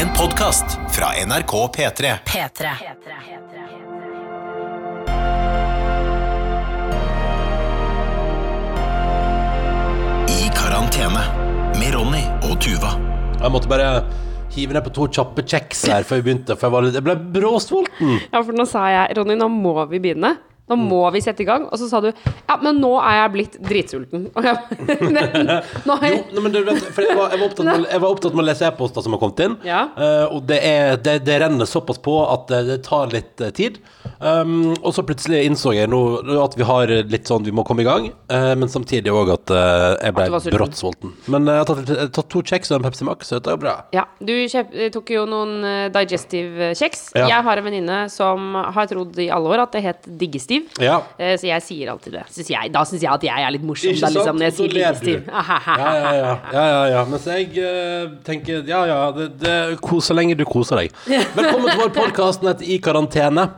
En podkast fra NRK P3. P3. I karantene med Ronny og Tuva. Jeg måtte bare hive ned på to kjappe kjeks her før vi begynte, for jeg, var litt, jeg ble bråsulten. Ja, for nå sa jeg, Ronny, nå må vi begynne. Nå må vi sette i gang. Og så sa du ja, men nå er jeg blitt dritsulten. Og jeg, nå har jeg, nei, men du vet, for jeg var, jeg, var opptatt med, jeg var opptatt med å lese e-poster som har kommet inn, Ja. eh, og det, er, det, det renner såpass på at det, tar litt eh, tid. Um, og så plutselig innså jeg nå at vi har litt sånn vi må komme i gang, Uh, men samtidig òg at uh, jeg ble brått sulten. Men uh, jeg har tatt, jeg har tatt to kjeks og en Pepsi Max, så dette er jo bra. ja, du kjøp, tok jo noen digestive kjeks. Ja. Jeg har en venninne som har trodd i alle år at det het diggestiv. Ja. Eh, Så jeg sier alltid det. Synes jeg, da syns jeg at jeg er litt morsom. Ikke Da, liksom, sant? når jeg sier du. Ja, ja, ja. ja, ja, ja. Mens jeg uh, tenker ja, ja, det, det, så lenge du koser deg. Velkommen til vår podkast i karantene.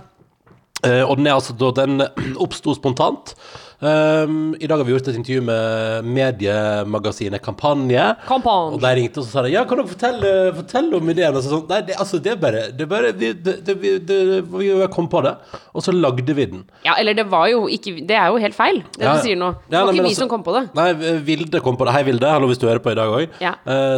Uh, og den er altså Den oppsto spontant. Um, I dag har vi gjort et intervju med mediemagasinet Kampanje. Kampanje. Og de ringte og sa de, ja, kan dere fortelle, fortelle om ideen? Og så sånn, Nei, det, altså, det er bare, det er bare vi, det, det, det, vi kom på det, og så lagde vi den. Ja, eller det var jo ikke Det er jo helt feil, det Ja, du sier nå. Det ja, var nei, ikke vi altså- som kom på det. Nei, Vilde kom på det. Hei, Vilde. Hallo hvis du hører på i dag òg. Ja.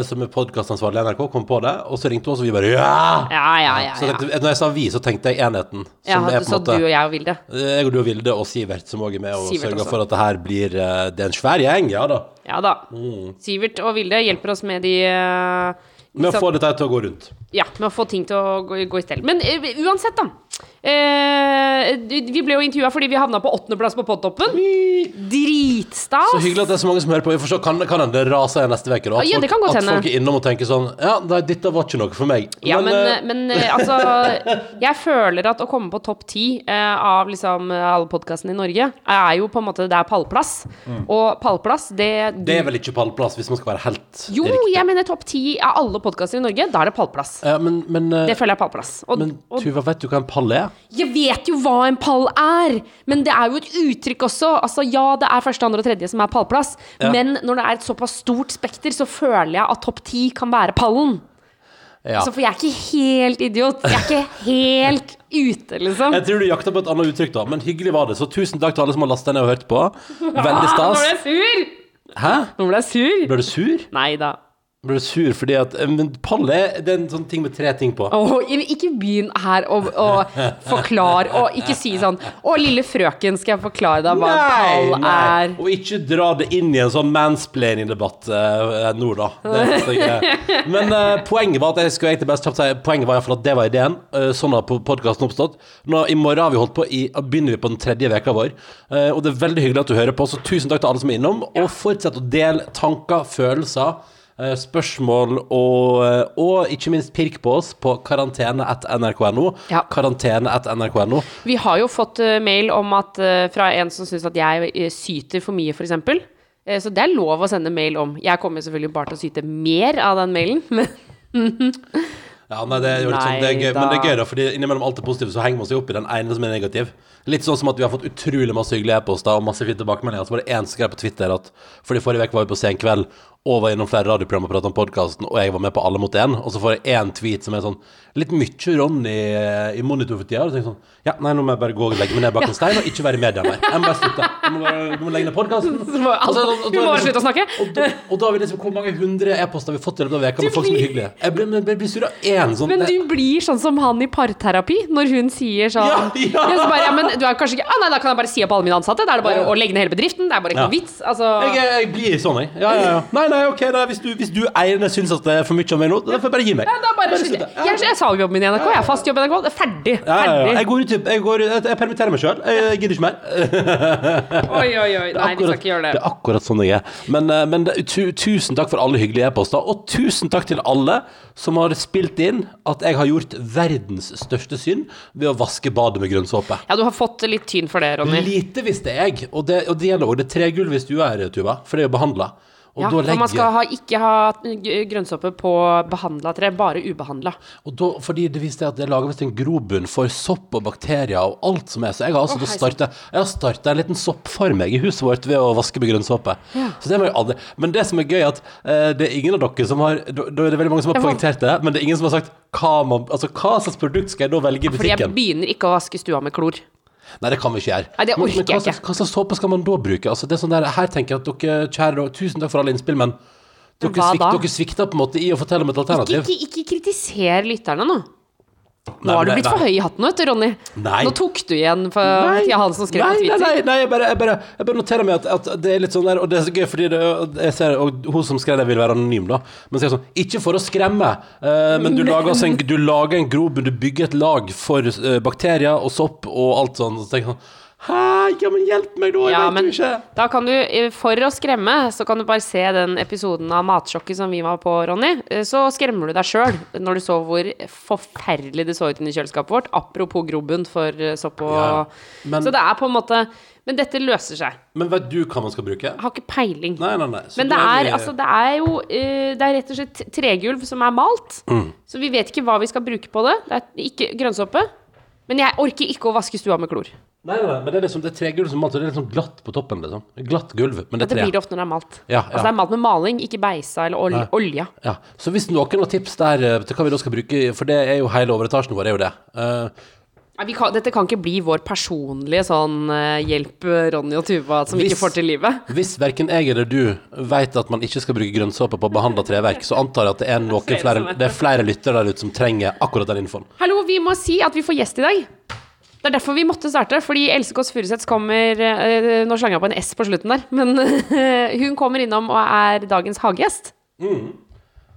som er podkastansvarlig i NRK, kom på det. Og så ringte hun oss, og vi bare ja! Ja, ja, ja. Så tenkte, når jeg sa vi, så tenkte jeg enheten. ja Som er du på en sa måte du og jeg og Vilde. Jeg og du og Vilde og Sivert, som òg er med og Sivert sørger også. for at det her blir eh, Det er en svær gjeng, ja da. Ja da. Mm. Sivert og Vilde hjelper oss med de uh, Med å liksom- få dette til å gå rundt. Ja, med å få ting til å gå, gå i stell. Men uh, uansett, da. Uh, vi ble jo intervjua fordi vi havna på åttendeplass på Podtoppen. Dritstas. Så hyggelig at det er så mange som hører på. Vi får se, kan, kan hende det raser igjen neste uke. At, Ja, det kan folk, at folk er innom og tenker sånn Ja, dette var ikke noe for meg. Ja, men, men, eh, altså Jeg føler at å komme på topp ti av liksom alle podkastene i Norge, er jo på en måte Det er pallplass. Og pallplass, det du, det er vel ikke pallplass, hvis man skal være helt Jo, riktig. jeg mener topp ti av alle podkaster i Norge. Da er det pallplass. Ja, men, men, eh, Det føler jeg er pallplass. Og, men Tuva, vet du hva en pall er? Jeg vet jo hva en pall er, men det er jo et uttrykk også. Altså, ja, det er første, andre og tredje som er pallplass, Ja. men når det er et såpass stort spekter, så føler jeg at topp ti kan være pallen. Ja. Altså, for jeg er ikke helt idiot. Jeg er ikke helt ute, liksom. Jeg tror du jakta på et annet uttrykk, da, men hyggelig var det. Så tusen takk til alle som har lasta ned og hørt på. Veldig Ah, Nå ble jeg sur! Hæ? Nå ble jeg sur. Ble du sur? Nei da. Ble du sur fordi at eh, Men pall er det er en sånn ting med tre ting på. Åh, ikke begynn her å, forklare Og ikke si sånn Å, lille frøken, skal jeg forklare deg hva nei, pall er? Og ikke dra det inn i en sånn mansplaining-debatt uh, nå, da. Men uh, poenget var at jeg skulle egentlig best kjapt si Poenget var at det var ideen. Uh, sånn har podkasten oppstått. Nå, I morgen har vi holdt på i, begynner vi på den tredje veka vår. Og det er veldig hyggelig at du hører på, så tusen takk til alle som er innom. Og fortsett å dele tanker, følelser. Eh, Spørsmål og, eh, og ikke minst pirk på oss på karantene.nrk.no. Ja. Karantene.nrk.no. Vi har jo fått eh, mail om at, fra en som syns at jeg syter for mye, f.eks. Så det er lov å sende mail om. Jeg kommer selvfølgelig bare til å syte mer av den mailen, men Ja, nei, det er jo litt sånn, det er gøy, men det er gøy da, fordi innimellom alt det positive så henger man seg opp i den ene som er negativ. Litt sånn som at vi har fått utrolig masse hyggelige e-poster og masse fine tilbakemeldinger. Så var det én som skrev på Twitter at fordi forrige uke var vi på Sen kveld og var innom flere radioprogram og pratet om podkasten, og jeg var med på Alle mot én, og så får jeg én tweet som er sånn litt mye Ronny i monitor for tida. Og så tenker sånn Ja, nei, nå må jeg bare gå og legge meg ned bak en stein og ikke være i media mer. Jeg må bare slutte. Jeg må, bare, jeg må legge ned podkasten. Du må bare slutte å snakke. Og da, og da har vi liksom Hvor mange hundre e-poster har vi fått i løpet av veka med folk som er hyggelige? Jeg blir, jeg blir sur av én sånn Men du blir sånn som han i parterapi, når hun sier sånn Ja, ja. Bare, du er kanskje ikke ah, Nei, da kan jeg bare si opp alle mine ansatte. Da er det bare å legge ned hele bedriften. Det er bare ikke Ja. noe vits. Altså Jeg, jeg, jeg blir sånn, jeg. Ja, ja, ja. Nei, nei, ok, da, hvis, du, hvis du eierne syns at det er for mye av meg nå, da får jeg bare gi meg. ja, da bare slutter slutte. jeg. Jeg, sa jo jobben min i NRK. Jeg har fast jobb i NRK. Det er ferdig. Ja. Jeg, går ut, jeg, går, jeg, jeg permitterer meg sjøl. Jeg, gidder ikke mer. Oi, oi, oi. Nei, vi skal ikke gjøre det det. er akkurat sånn jeg er. Men, eh, men det, tu, tusen takk for alle hyggelige e-poster, og tusen takk til alle som har spilt inn at jeg har gjort verdens største synd ved å vaske badet med grønnsåpe. Ja, du har fått litt tyn for det, Ronny. Lite visste jeg, og det, og det gjelder òg det tregulvet hvis du her, Tuva, for det er jo behandla. Og Ja, da for man skal ha, ikke ha grønnsåpe på behandla tre, bare ubehandla. Fordi det viste at det lager visst en grobunn for sopp og bakterier og alt som er. Så jeg har altså oh, starta en liten soppfarm i huset vårt ved å vaske med grønnsåpe. Så det Men det som er gøy, er at uh, det er ingen av dere som har da er det veldig mange som har poengtert det, men det er ingen som har sagt hva, man, altså, hva slags produkt skal jeg da velge i butikken? Fordi jeg begynner ikke å vaske stua med klor. Nei, det kan vi ikke gjøre. Nei, det orker men hva slags- ikke. Hva slags såpe skal man da bruke? Altså, det er sånn der, her tenker jeg at dere, kjære tusen takk for alle innspill, men dere, Hva svikt, dere svikta på en måte i å fortelle om et Ikke, alternativ. ikke, ikke kritiser lytterne nå. Nå har du blitt nei. for høy i hatten, vet du, Ronny. Nei. Nå tok du igjen for Tia Hansen skrev nei, på Twitter. Nei, nei, nei jeg, bare, jeg, bare, jeg bare noterer meg at, at det er litt sånn der Og det er så gøy, fordi det, jeg ser, og hun som skrev det, vil være anonym, da. Men sier sånn Ikke for å skremme, uh, men du lager, altså en, du lager en grobunn, du bygger et lag for uh, bakterier og sopp og alt sånn. Så tenker jeg sånn Hæ, ja, men hjelp meg, da! Jeg Ja, vet jo ikke. da kan du, eh, for å skremme, så kan du bare se den episoden av Matsjokket som vi var på, Ronny. Eh, Så skremmer du deg sjøl når du så hvor forferdelig det så ut inni kjøleskapet vårt. Apropos grobunn for eh, sopp og Ja, men- Så det er på en måte Men dette løser seg. Men vet du hva man skal bruke? Har ikke peiling. Nei, nei, nei. Men det er, vi- altså, det er jo Det er rett og slett tregulv som er malt. Mm. Så vi vet ikke hva vi skal bruke på det. Det er ikke grønnsåpe. Men jeg orker ikke å vaske stua med klor. Nei, nei, men det er liksom det er tregulv som malt, så det er sånn glatt på toppen, liksom. Glatt gulv, men det Det er blir det ofte når det er malt. Ja, Altså det er malt med maling, ikke beisa eller ol Nei. olje. Ja, Så hvis noen har tips der eh, til hva vi da skal bruke, for det er jo hele overetasjen vår, er jo det. Uh, Nei, vi kan, dette kan ikke bli vår personlige sånn eh, hjelp Ronny og Tuva som Hvis- ikke får til livet. Hvis verken jeg eller du vet at man ikke skal bruke grønnsåpe på behandla treverk, så antar jeg at det er noen flere, det er flere lyttere der ute som trenger akkurat den infoen. Hallo, vi må si at vi får gjest i dag. Det er derfor vi måtte starte, fordi Else Kåss Furuseth kommer eh, Nå slang jeg på en S på slutten der, men hun kommer innom og er dagens hagegjest.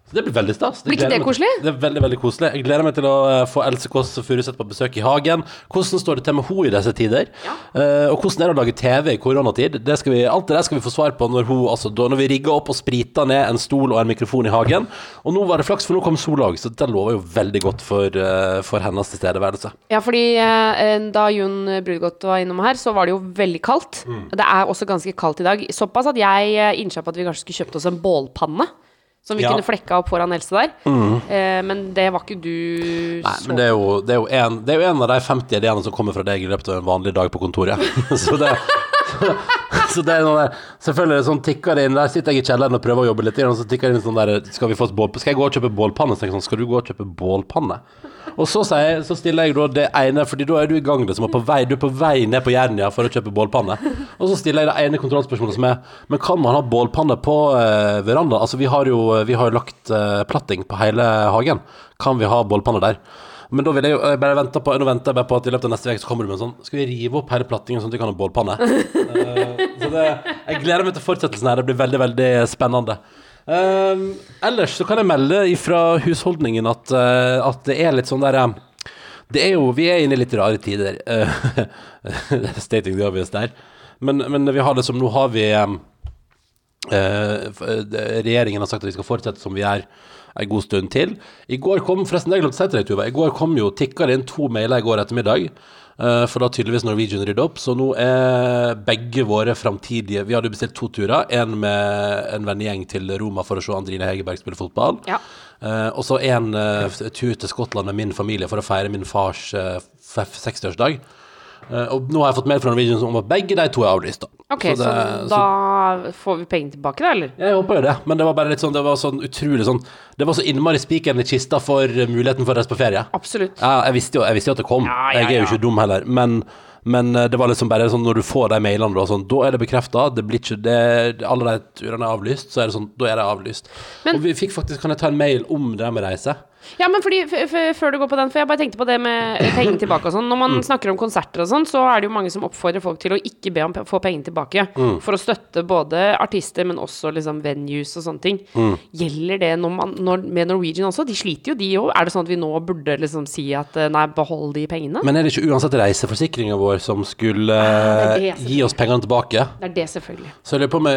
Så det blir veldig stas. Blir ikke det til. koselig? Det er veldig, veldig koselig. Jeg gleder meg til å eh, få Else Kåss Furuseth på besøk i hagen. Hvordan står det til med henne i disse tider? Eh, og hvordan er det å lage TV i koronatid? Det skal vi, alt det der skal vi få svar på når, hun, altså, da, når vi rigger opp og spriter ned en stol og en mikrofon i hagen. Og nå var det flaks, for nå kom sola òg, så det lover jo veldig godt for, eh, for hennes tilstedeværelse. Ja, fordi eh, da Jun Brudgodt var innom her, så var det jo veldig kaldt. Det er også ganske kaldt i dag. Såpass at jeg eh, innså på at vi kanskje skulle kjøpt oss en bålpanne. Som vi Ja. kunne flekka opp foran Else der. Eh, men det var ikke du Nei, så men det er, jo, det, er jo en, det er jo en av de 50 ideene som kommer fra deg i løpet av en vanlig dag på kontoret. så det så det er noe der Selvfølgelig sånn tikker det inn Der sitter jeg i kjelleren og prøver å jobbe litt, og så tikker det inn sånn der Skal vi få oss bål, Skal jeg gå og kjøpe bålpanne? Så tenker jeg sånn Skal du gå og kjøpe bålpanne? Og så, sier så stiller jeg da det ene, Fordi da er du i gang liksom, og på vei, Du er på vei ned på Jernia for å kjøpe bålpanne. Og så stiller jeg det ene kontrollspørsmålet som er Men kan man ha bålpanne på eh, verandaen? Altså, vi har jo, vi har lagt eh, platting på hele hagen. Kan vi ha bålpanne der? Men da vil jeg jo jeg bare vente på, nå venter jeg bare på at i løpet av neste uke så kommer du med en sånn Skal vi rive opp hele plattingen sånn at vi kan ha bålpanne? uh, så det, jeg gleder meg til fortsettelsen her. Det blir veldig, veldig spennende. Eh, ellers så kan jeg melde ifra husholdningen at, uh, at det er litt sånn der eh, Det er jo Vi er inne i litt rare tider. Uh, stating the obvious der. Men, men vi har det som Nå har vi um, det- regjeringen har sagt at vi skal fortsette som vi er en god stund til. I går kom forresten, jeg glemte å si til deg, Tuva, i går kom jo tikka det inn to mailer i går ettermiddag. Eh, for da har tydeligvis Norwegian rydda opp. Så nå er begge våre framtidige Vi hadde bestilt to turer. En med en vennegjeng til Roma for å se Andrine Hegerberg spille fotball. Ja. Eh, og så en eh, tur til Skottland med min familie for å feire min fars eh, 60-årsdag. Eh, og nå har jeg fått mail fra Norwegian om at begge de to er avlyst. da. Ok, Så så, det- så- da får vi penger tilbake, da, eller? jeg håper jo det, men det var bare litt sånn Det var sånn utrolig sånn Det var så innmari spikeren i kista for eh, muligheten for å reise på ferie. Absolutt. Ja, jeg visste jo, jeg visste jo at det kom. Ja, ja, Jeg er jo ikke dum heller. Men, men eh, det var liksom bare sånn når du får de mailene, da, sånn, da er det bekrefta. Det blir ikke det, Alle de turene er avlyst, så er det sånn, da er det avlyst. Men- og vi fikk faktisk Kan jeg ta en mail om det med reise? Ja, men fordi, før du går på den, for jeg bare tenkte på det med penger tilbake og sånn. Når man snakker om konserter og sånn, så er det jo mange som oppfordrer folk til å ikke be om å få pengene tilbake. For å støtte både artister, men også liksom venues og sånne ting. Gjelder det når man, når, med Norwegian også? De sliter jo, de òg. Er det sånn at vi nå burde liksom si at eh, nei, behold de pengene? Men er det ikke uansett reiseforsikringa vår som skulle Ah, det er eh, gi oss pengene tilbake? Det er det, selvfølgelig. Så jeg lurer på om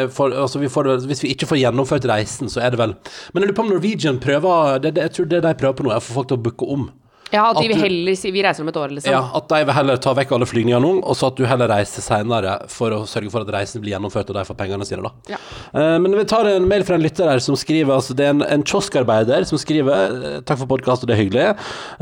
altså vi får, det- Hvis vi ikke får gjennomført reisen, så er det vel Men jeg lurer på om Norwegian prøver det, det, Jeg tror det de prøver på noe, er å få folk til å booke om. Ja, at de vil heller si vi reiser om et år, liksom. Ja, At de vil heller ta vekk alle flygninger nå, og så at du heller reiser senere for å sørge for at reisen blir gjennomført, og de får pengene sine, da. Ja. Uh, men vi tar en mail fra en lytter her som skriver altså Det er en, en kioskarbeider som skriver eh, Takk for podkast, og det er hyggelig.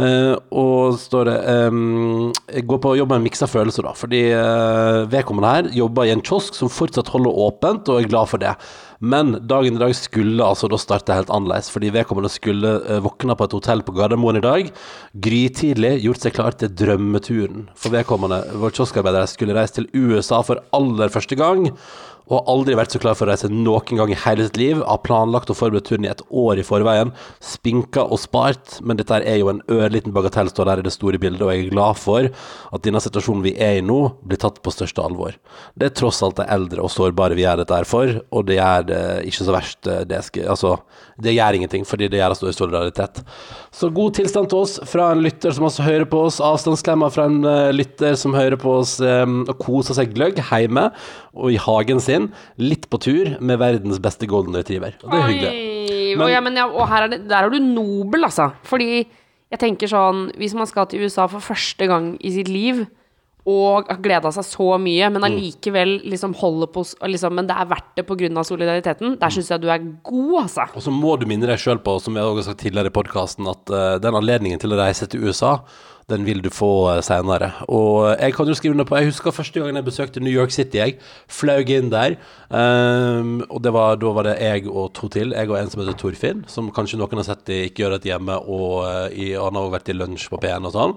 Uh, og står det um, Jeg går på jobb med en miksa følelser, da. Fordi uh, vedkommende her jobber i en kiosk som fortsatt holder åpent, og er glad for det. Men dagen i dag skulle altså da starte helt annerledes, fordi vedkommende skulle uh, våkne på et hotell på Gardermoen i dag, grytidlig gjort seg klar til drømmeturen. For vedkommende, vår kioskarbeider, skulle reise til USA for aller første gang, og aldri vært så klar for å reise noen gang i hele sitt liv. Har planlagt og forberedt turen i et år i forveien, spinka og spart, men dette er jo en ørliten bagatell, står der i det store bildet, og jeg er glad for at denne situasjonen vi er i nå, blir tatt på største alvor. Det er tross alt det eldre og sårbare vi gjør dette her for, og det gjør det ikke så verst. eh, Det, skal, altså, det gjør ingenting, fordi det gjør oss i solidaritet. Så god tilstand til oss fra en lytter som også hører på oss. Avstandsklemmer fra en eh, lytter som hører på oss um, og koser seg gløgg hjemme og i hagen sin. Litt på tur med verdens beste golden retriever. Og det er hyggelig. Men- og, ja, men ja, og her er det, der er du nobel, altså. Fordi jeg tenker sånn Hvis man skal til USA for første gang i sitt liv og har gleda seg så mye, Mm. men allikevel liksom holder på liksom, Men det er verdt det pga. solidariteten. Der syns jeg du er god, altså. Og så må du minne deg sjøl på, som jeg også har sagt tidligere i podkasten, at uh, den anledningen til å reise til USA, den vil du få senere seinere. Og jeg kan jo skrive under på Jeg husker første gangen jeg besøkte New York City. Jeg flaug inn der. Um, og var, da var det jeg og to til. Jeg og en som heter Torfinn, som kanskje noen har sett i Ikke gjør dette hjemme, og eh, i, han har også vært i lunsj på P1 og sånn.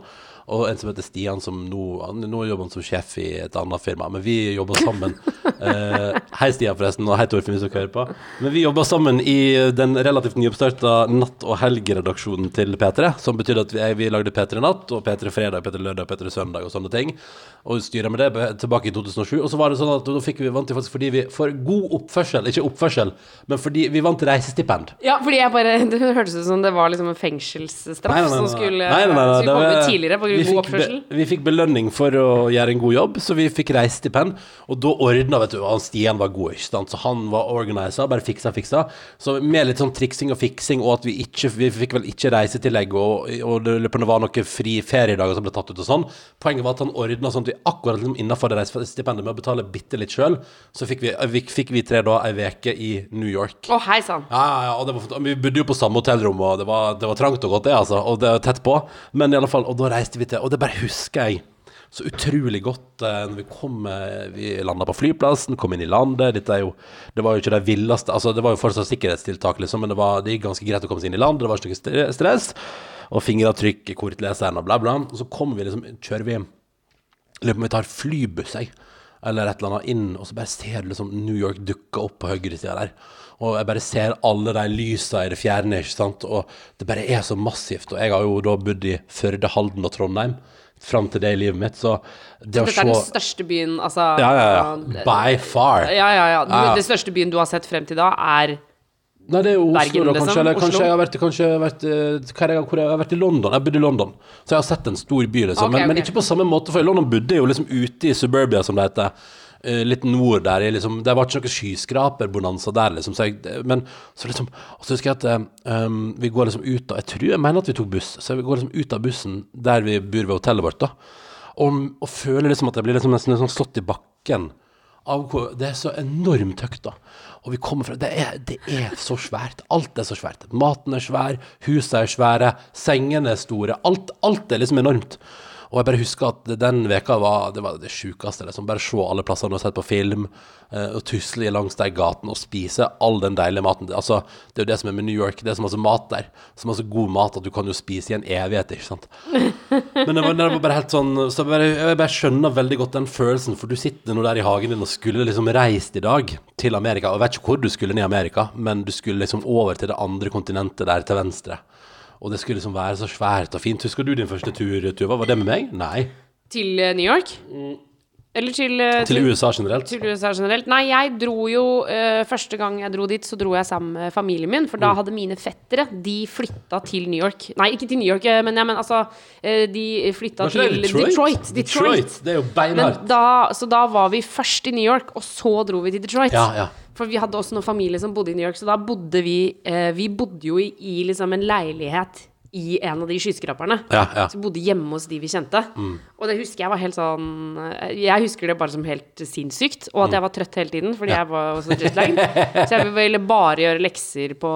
Og en som heter Stian, som nå, han, nå jobber han som sjef i et annet firma. Men vi jobber sammen. uh, hei, Stian, forresten, og hei, Torfinn, hvis dere hører på. Men vi jobber sammen i den relativt nyoppstarta natt- og helgeredaksjonen til P3. Som betyr at vi, vi lagde P3 Natt og P3 Fredag, P3 Lørdag, P3 Søndag og sånne ting. Og styra med det tilbake i 2007. Og så var det sånn at da fikk vi vant til faktisk fordi vi For god oppførsel, ikke oppførsel, men fordi vi vant reisestipend. Ja, fordi jeg bare Det hørtes ut som det var liksom en fengselsstraff som skulle, Nei, nei, nei, skulle komme tidligere på vi fikk. Be, vi fikk belønning for å gjøre en god jobb, så vi fikk reisestipend. Og da ordna, vet du, han Stian var god, ikke sant, så han var organisa, bare fiksa, fiksa. Så med litt sånn triksing og fiksing, og at vi ikke Vi fikk vel ikke reisetillegg, og, og det løpende var noen fri feriedager som ble tatt ut og sånn. Poenget var at han ordna sånn at vi akkurat liksom innafor det reisestipendet med å betale bitte litt sjøl, så fikk vi, vi, fikk vi tre da ei veke i New York. Å, hei sann. Ja, ja, ja, var, vi bodde jo på samme hotellrom, og det var, det var trangt og godt, det, altså. Og det var tett på. Men i alle fall, og da reiste vi til Og det bare husker jeg så utrolig godt eh, når vi kom eh, Vi landa på flyplassen, kom inn i landet. Dette er jo Det var jo ikke det villeste Altså, det var jo fortsatt sikkerhetstiltak, liksom, men det, var, det gikk ganske greit å komme seg inn i landet. Det var ikke noe stress. Og fingeravtrykk i kortleseren og bla, bla. Og så kommer vi liksom Kjører vi Lurer på om vi tar flybuss, jeg. Eller et eller annet inn, og så bare ser du liksom New York dukke opp på høyresida der. Og jeg bare ser alle de lysa i det fjerne, ikke sant. Og det bare er så massivt. Og jeg har jo da bodd i Førde, Halden og Trondheim fram til det i livet mitt, så det å Dette er den største byen, altså Ja, ja, ja. By far. Ja, ja, ja. Ja, ja. Det største byen du har sett frem til da, er Nei, det er jo Oslo, Bergen, da, liksom? kanskje. Eller Oslo? kanskje jeg har vært, kanskje jeg har vært eh, hvor jeg har vært i London. Jeg bodde i London, så jeg har sett en stor by, liksom. Okay, men, men ikke på samme måte, for i London bodde jeg jo liksom ute i suburbia, som det heter. Eh, litt nord der. Liksom, det var ikke noe skyskraperbonanza der, liksom. Så jeg, men så liksom Og så husker jeg at um, vi går liksom ut av Jeg tror jeg mener at vi tok buss, så vi går liksom ut av bussen der vi bor ved hotellet vårt, da. Og, og føler liksom at jeg blir liksom nesten liksom slått i bakken av Det er så enormt høyt, da. Og vi kommer fra Det er, det er så svært. Alt er så svært. Maten er svær, husene er svære, sengene er store. Alt, alt er liksom enormt. Og jeg bare husker at den veka var det var det sjukeste. Liksom. Bare se alle plassene har sett på film, eh, og tusle langs de gatene og spise all den deilige maten. Altså, det er jo det som er med New York. Det er så masse mat der. Så masse god mat at du kan jo spise i en evighet, ikke sant. Men det var, det var bare helt sånn Så jeg bare, jeg bare skjønner veldig godt den følelsen, for du sitter nå der i hagen din og skulle liksom reist i dag til Amerika. Og jeg vet ikke hvor du skulle ned i Amerika, men du skulle liksom over til det andre kontinentet der til venstre. Og det skulle liksom være så svært og fint. Husker du din første tur, Tuva? Var det med meg? Nei. til eh, New York. Eller til, eh, Til USA generelt. til USA generelt. Nei, jeg dro jo eh, Første gang jeg dro dit, så dro jeg sammen med familien min. For Mm. da hadde mine fettere De flytta til New York. Nei, ikke til New York, eh, men, ja, men altså eh, De flytta Var ikke til det Detroit? Detroit. Detroit. Det er jo Men beinhardt. da, så da var vi først i New York, og så dro vi til Detroit. Ja, ja. For vi hadde også noen familie som bodde i New York, så da bodde vi eh, Vi bodde jo i, i liksom en leilighet i en av de skyskraperne. Ja, ja. Så bodde hjemme hos de vi kjente. Og det husker jeg var helt sånn Jeg husker det bare som helt sinnssykt. Og at jeg var trøtt hele tiden fordi jeg var så jetlagd. så jeg ville bare gjøre lekser på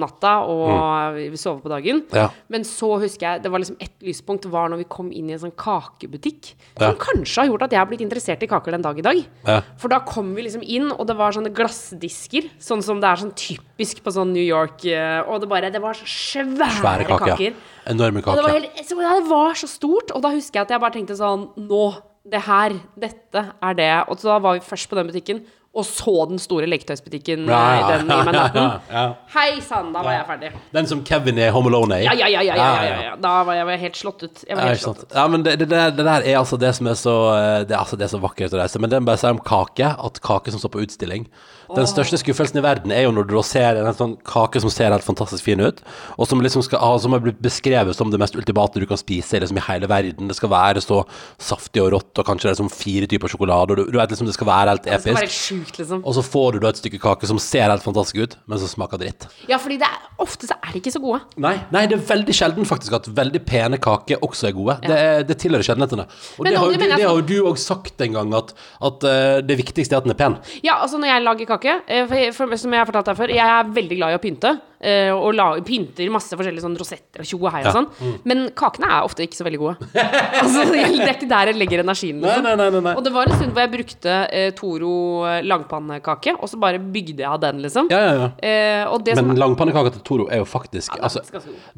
natta og sove på dagen. Ja. Men så husker jeg det var liksom ett lyspunkt var når vi kom inn i en sånn kakebutikk. Ja. Som kanskje har gjort at jeg har blitt interessert i kaker den dag i dag. Ja. For da kom vi liksom inn, og det var sånne glassdisker. Sånn som det er sånn typisk på sånn New York. eh, Og det bare Det var så svære, Svære kaker. Kaker. Ja. Enorme Og det var, kaker. helt, så det var så stort, og da husker jeg at jeg bare tenkte sånn Nå, det her, dette er det. Og så da var vi først på den butikken, og så den store leketøysbutikken Ja, eh, ja, den i Manhattan. ja. Hei sann, da var jeg ferdig. Den som Kevin er Home Alone er i. Ja, ja, ja, ja, ja, ja, ja. Da var jeg helt slått ut. Jeg var Ja, helt slått ut. Ja, men det, det, det der er altså det som er så eh, Det er, altså det er så vakkert å reise. Men det må bare si om kake, at kake som står på utstilling Den største skuffelsen i verden er jo når du ser en sånn kake som ser helt fantastisk fin ut, og som liksom skal ha, som er blitt beskrevet som det mest ultimate du kan spise liksom, i hele verden. Det skal være så saftig og rått, og kanskje det er liksom fire typer sjokolade, og du, du vet liksom det skal være helt episk. Sjukt, liksom. Og så får du da et stykke kake som ser helt fantastisk ut, men som smaker dritt. Ja, fordi det er, ofte så er de ikke så gode. Nei, nei, det er veldig sjelden faktisk at veldig pene kaker også er gode. Det, er, det tilhører sjeldenhetene. Og Men det har, det du- det har jo du òg sagt en gang, at, at uh, det viktigste er at den er pen. Ja, altså når jeg lager kake, eh, for, for, som jeg har fortalt deg før, jeg er veldig glad i å pynte. Eh, Og la, pynter masse forskjellige sånn rosetter og tjo og hei og Ja. sånn. Men kakene er ofte ikke så veldig gode. altså, det er ikke der jeg legger energien. Liksom. Nei, nei, nei. Og det var en stund hvor jeg brukte uh, Toro eh, langpannekake, og så bare bygde jeg av den, liksom. Ja, ja, ja. Uh, Men som langpannekaka til Toro er jo faktisk er altså.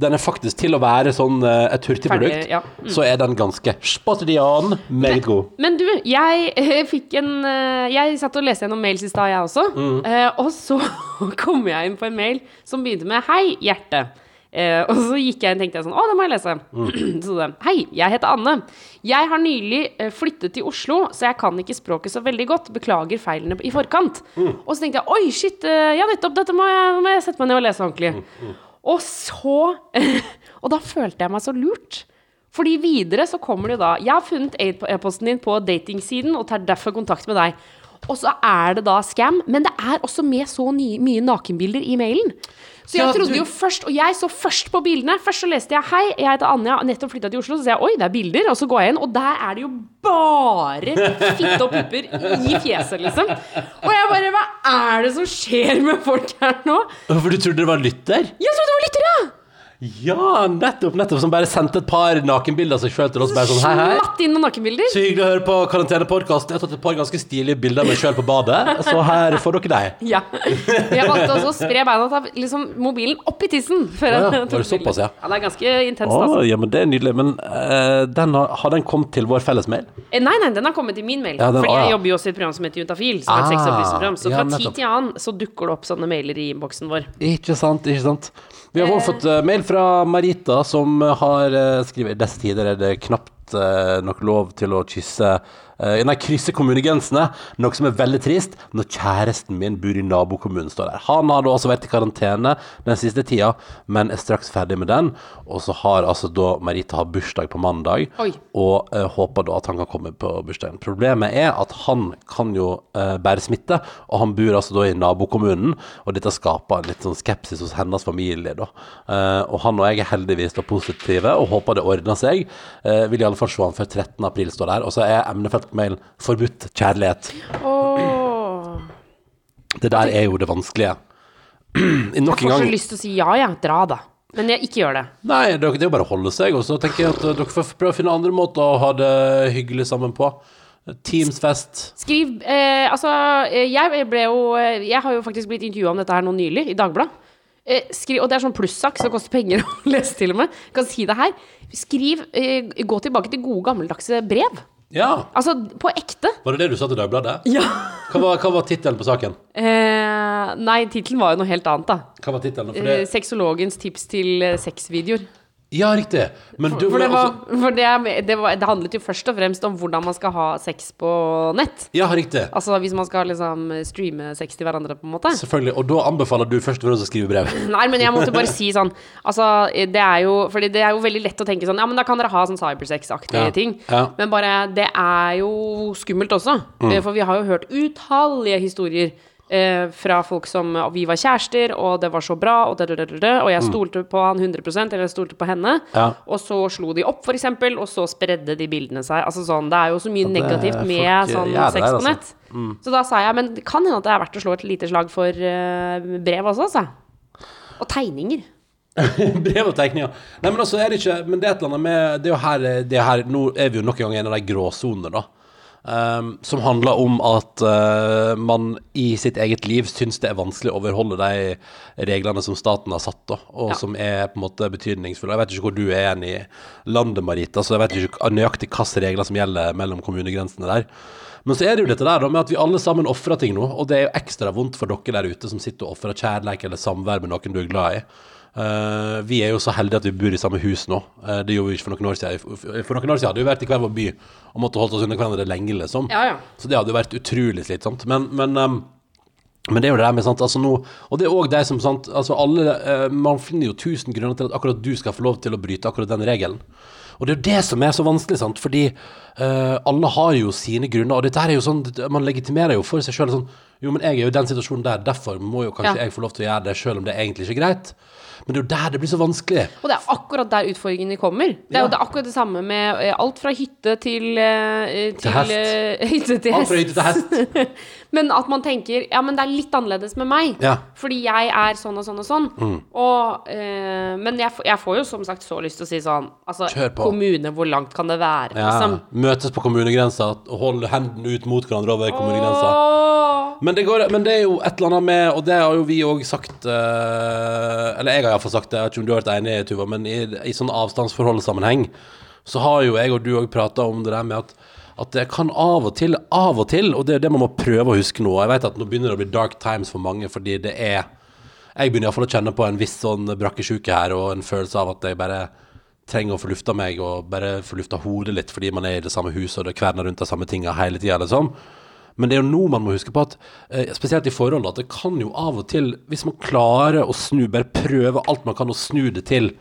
Den er faktisk til å være sånn et hurtigprodukt, produkt ja. Mm. så er den ganske spottidian, meget god. Men du, jeg fikk en Jeg satt og leste gjennom mails i stad, jeg også. Mm. Og så kom jeg inn på en mail som begynte med 'Hei, hjerte'. Eh, og så gikk jeg og tenkte jeg sånn Å, det må jeg lese. Mm. så det, Hei, jeg heter Anne. Jeg har nylig eh, flyttet til Oslo, så jeg kan ikke språket så veldig godt. Beklager feilene i forkant. Mm. Og så tenkte jeg oi, shit, eh, ja nettopp, dette må jeg, må jeg sette meg ned og lese ordentlig. Mm, Og så Og da følte jeg meg så lurt. Fordi videre så kommer det jo da Jeg har funnet e-posten din på datingsiden og tar derfor kontakt med deg. Og så er det da scam, men det er også med så nye, mye nakenbilder i mailen. Så jeg trodde du- jo først, og jeg så først på bildene. Først så leste jeg 'Hei, jeg heter Anja, nettopp flytta til Oslo'. Så sier jeg 'Oi, det er bilder', og så går jeg inn, og der er det jo bare fitte og pupper i fjeset, liksom. Og jeg bare Hva er det som skjer med folk her nå? For du trodde det var lytter? Jeg trodde det var lytter, Ja, nettopp, nettopp. Som bare sendte et par nakenbilder av seg sjøl til oss. Bare sånn, hei, hei. Slatt inn noen nakenbilder. Så hyggelig å høre på Karantenepodkasten. Jeg har tatt et par ganske stilige bilder av meg sjøl på badet, så her får dere deg. Ja. Jeg valgte også å spre beina og ta liksom, mobilen opp i tissen. Før ja, jeg var det tok såpass, ja? ja? Det er ganske intenst, Å, altså. ja, men det er nydelig. Men uh, den har, har den kommet til vår felles mail? Eh, Nei, nei, den har kommet i min mail. Ja, den- Fordi ja. jeg jobber jo også i et program som heter Juntafil. Som er et Ah, sexopplysningsprogram. Så ja, fra tid til annen så dukker det opp sånne mailer i innboksen vår. Ikke sant, ikke sant. Vi har også fått eh, mail fra Marita, som har uh, skrevet I disse tider er det knapt eh, nok lov til å kysse eh, Nei, krysser kommunegrensene, noe som er veldig trist når kjæresten min bor i nabokommunen, står der. Han har da også vært i karantene den siste tida, men er straks ferdig med den. Og så har altså da Marita har bursdag på mandag, Oi. og uh, håper da at han kan komme på bursdagen. Problemet er at han kan jo uh, bære smitte, og han bor altså da i nabokommunen, og dette skaper en litt sånn skepsis hos hennes familie, da. Uh, og han og jeg er heldigvis da positive, og håper det ordner seg. Vil i alle fall se han før 13. april, står der. Og så er emnefelt på mailen 'forbudt kjærlighet'. Åh. Det der er jo det vanskelige. I gang Jeg en får så lyst til å si ja, ja, dra da. Men jeg ikke gjør det. Nei, det er jo bare å holde seg, og så tenker jeg at eh, dere får prøve å finne andre måter å ha det hyggelig sammen på. Teamsfest. Skriv eh, Altså, eh, jeg ble jo eh, Jeg har jo faktisk blitt intervjua om dette her nå nylig, i Dagbladet. Eh, skriv, og det er sånn plussak, så det koster penger å lese til og med. Jeg kan si det her. Skriv eh, Gå tilbake til gode, gammeldagse brev. Ja, Altså, på ekte. var det det du sa til Dagbladet? Ja. Hva var, hva var tittelen på saken? Eh, nei, tittelen var jo noe helt annet, da. Hva var tittelen? For Eh, det, Sexologens tips til eh, sexvideoer. Ja, riktig. Men du For, det, var, altså- for det, det, var, det handlet jo først og fremst om hvordan man skal ha sex på nett. Ja, riktig. Altså hvis man skal liksom streame sex til hverandre, på en måte. Selvfølgelig. Og da anbefaler du først og fremst å skrive brev. Nei, men jeg måtte bare si sånn Altså, det er jo Fordi det er jo veldig lett å tenke sånn Ja, men da kan dere ha sånn cybersex-aktige Ja, ting. ja. Men bare Det er jo skummelt også. Mm. For vi har jo hørt utallige historier eh, fra folk som og vi var kjærester, og det var så bra, og, da, da, da, og jeg stolte på han 100% eller jeg stolte på henne. Mm. Ja. Og så slo de opp, eksempel, og så spredde de bildene seg. Altså sånn, Det er jo så mye negativt med sånn sex på altså. nett. Så da sa jeg men det kan hende at det er verdt å slå et lite slag for uh, brev også, altså. Og tegninger. Brev og tegninger. Nei, men altså er det ikke Men det er et eller annet med Det er jo her, det er her Nå er vi jo nok en gang i en av de gråsonene, da. Ehm, som handler om at uh, man i sitt eget liv syns det er vanskelig å overholde de reglene som staten har satt, da, og Ja. som er på en måte betydningsfulle. Jeg vet ikke hvor du er igjen i landet, Marita, så jeg vet ikke nøyaktig hvilke regler som gjelder mellom kommunegrensene der. Men så er det jo dette der da med at vi alle sammen ofrer ting nå, og det er jo ekstra vondt for dere der ute som sitter og ofrer kjærleik eller samvær med noen du er glad i. Eh, vi er jo så heldige at vi bor i samme hus nå. Uh, det gjorde vi ikke for noen år siden. For- noen år siden hadde vi vært i hver vår by og måtte holdt oss under hverandre lenge, liksom. Ja, ja. Så det hadde jo vært utrolig slitsomt. Men, men, um, men det er jo det der med sant, altså nå Og det er òg de som sant, altså alle, uh, Man finner jo tusen grunner til at akkurat du skal få lov til å bryte akkurat den regelen. Og det er jo det som er så vanskelig, sant? fordi uh, alle har jo sine grunner. Og dette her er jo sånn, man legitimerer jo for seg sjøl sånn Jo, men jeg er jo i den situasjonen der, derfor må jo kanskje Ja. jeg få lov til å gjøre det, sjøl om det egentlig ikke er greit. Men det er jo der det blir så vanskelig. Og det er akkurat der utfordringene kommer. Det er Ja. jo det er akkurat det samme med eh, alt fra hytte til til, Til, hest. eh, hytte til Alt fra hytte til hest. Men at man tenker ja, men det er litt annerledes med meg. Ja. Fordi jeg er sånn og sånn og sånn. Og, eh, men jeg, jeg får jo som sagt så lyst til å si sånn Altså, Kjør på. kommune, hvor langt kan det være, Ja. liksom? Møtes på kommunegrensa og holde hendene ut mot hverandre over kommunegrensa. Men det, går, men det er jo et eller annet med Og det har jo vi òg sagt uh, Eller jeg har iallfall sagt det, jeg vet ikke om du har vært enig, Tuva, men i, i sånn avstandsforholdssammenheng så har jo jeg og du òg prata om det der med at at det kan av og til, av og til, og det er det man må prøve å huske nå Jeg vet at nå begynner det å bli dark times for mange, fordi det er Jeg begynner iallfall å kjenne på en viss sånn brakkesjuke her, og en følelse av at jeg bare trenger å få lufta meg og bare få lufta hodet litt fordi man er i det samme huset og det kverner rundt de samme tinga hele tida, liksom. Men det er jo nå man må huske på at, eh, spesielt i forhold, at det kan jo av og til, hvis man klarer å snu, bare prøve alt man kan å snu det til,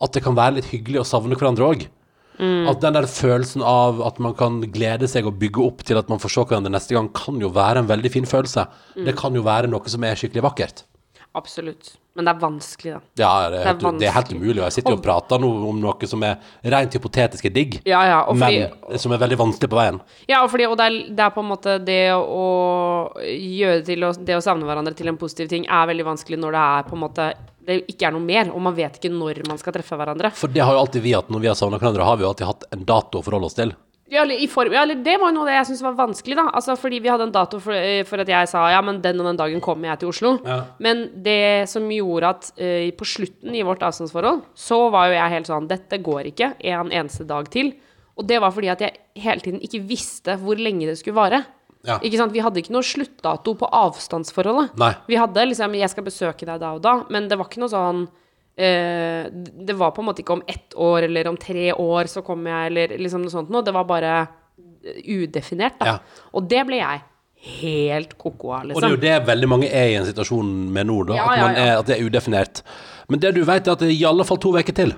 at det kan være litt hyggelig å savne hverandre òg. At den der følelsen av at man kan glede seg og bygge opp til at man får se hverandre neste gang, kan jo være en veldig fin følelse. Det kan jo være noe som er skikkelig vakkert. Absolutt. Men det er vanskelig, da. Ja, det er, Det er helt, det er helt umulig. Jeg sitter jo og prater nå om noe som er rent hypotetisk er digg, Ja, ja. Og fordi, men som er veldig vanskelig på veien. Ja, og, fordi, og det, er, det er på en måte det å gjøre til å, det å savne hverandre til en positiv ting er veldig vanskelig når det er på en måte det ikke er noe mer, og man vet ikke når man skal treffe hverandre. For det har jo alltid vi hatt når vi har savna hverandre, har vi jo alltid hatt en dato å forholde oss til. Ja, eller, i form, ja, eller det var jo noe av det jeg syntes var vanskelig, da. Altså, fordi vi hadde en dato for, eh, for at jeg sa ja, men den og den dagen kommer jeg til Oslo. Ja. Men det som gjorde at uh, på slutten i vårt avstandsforhold, så var jo jeg helt sånn Dette går ikke en eneste dag til. Og det var fordi at jeg hele tiden ikke visste hvor lenge det skulle vare. Ja. Ikke sant? Vi hadde ikke noe sluttdato på avstandsforholdet. Nei. Vi hadde liksom 'jeg skal besøke deg da og da', men det var ikke noe sånn eh, Det var på en måte ikke om ett år eller om tre år så kommer jeg, eller liksom noe sånt noe. Det var bare udefinert, da. Ja. Og det ble jeg helt ko-ko av, Og det er jo liksom. det veldig mange er i en situasjon med nå, da. Ja, at, man ja. Er, at det er udefinert. Men det du vet, er at det er i alle fall to uker til.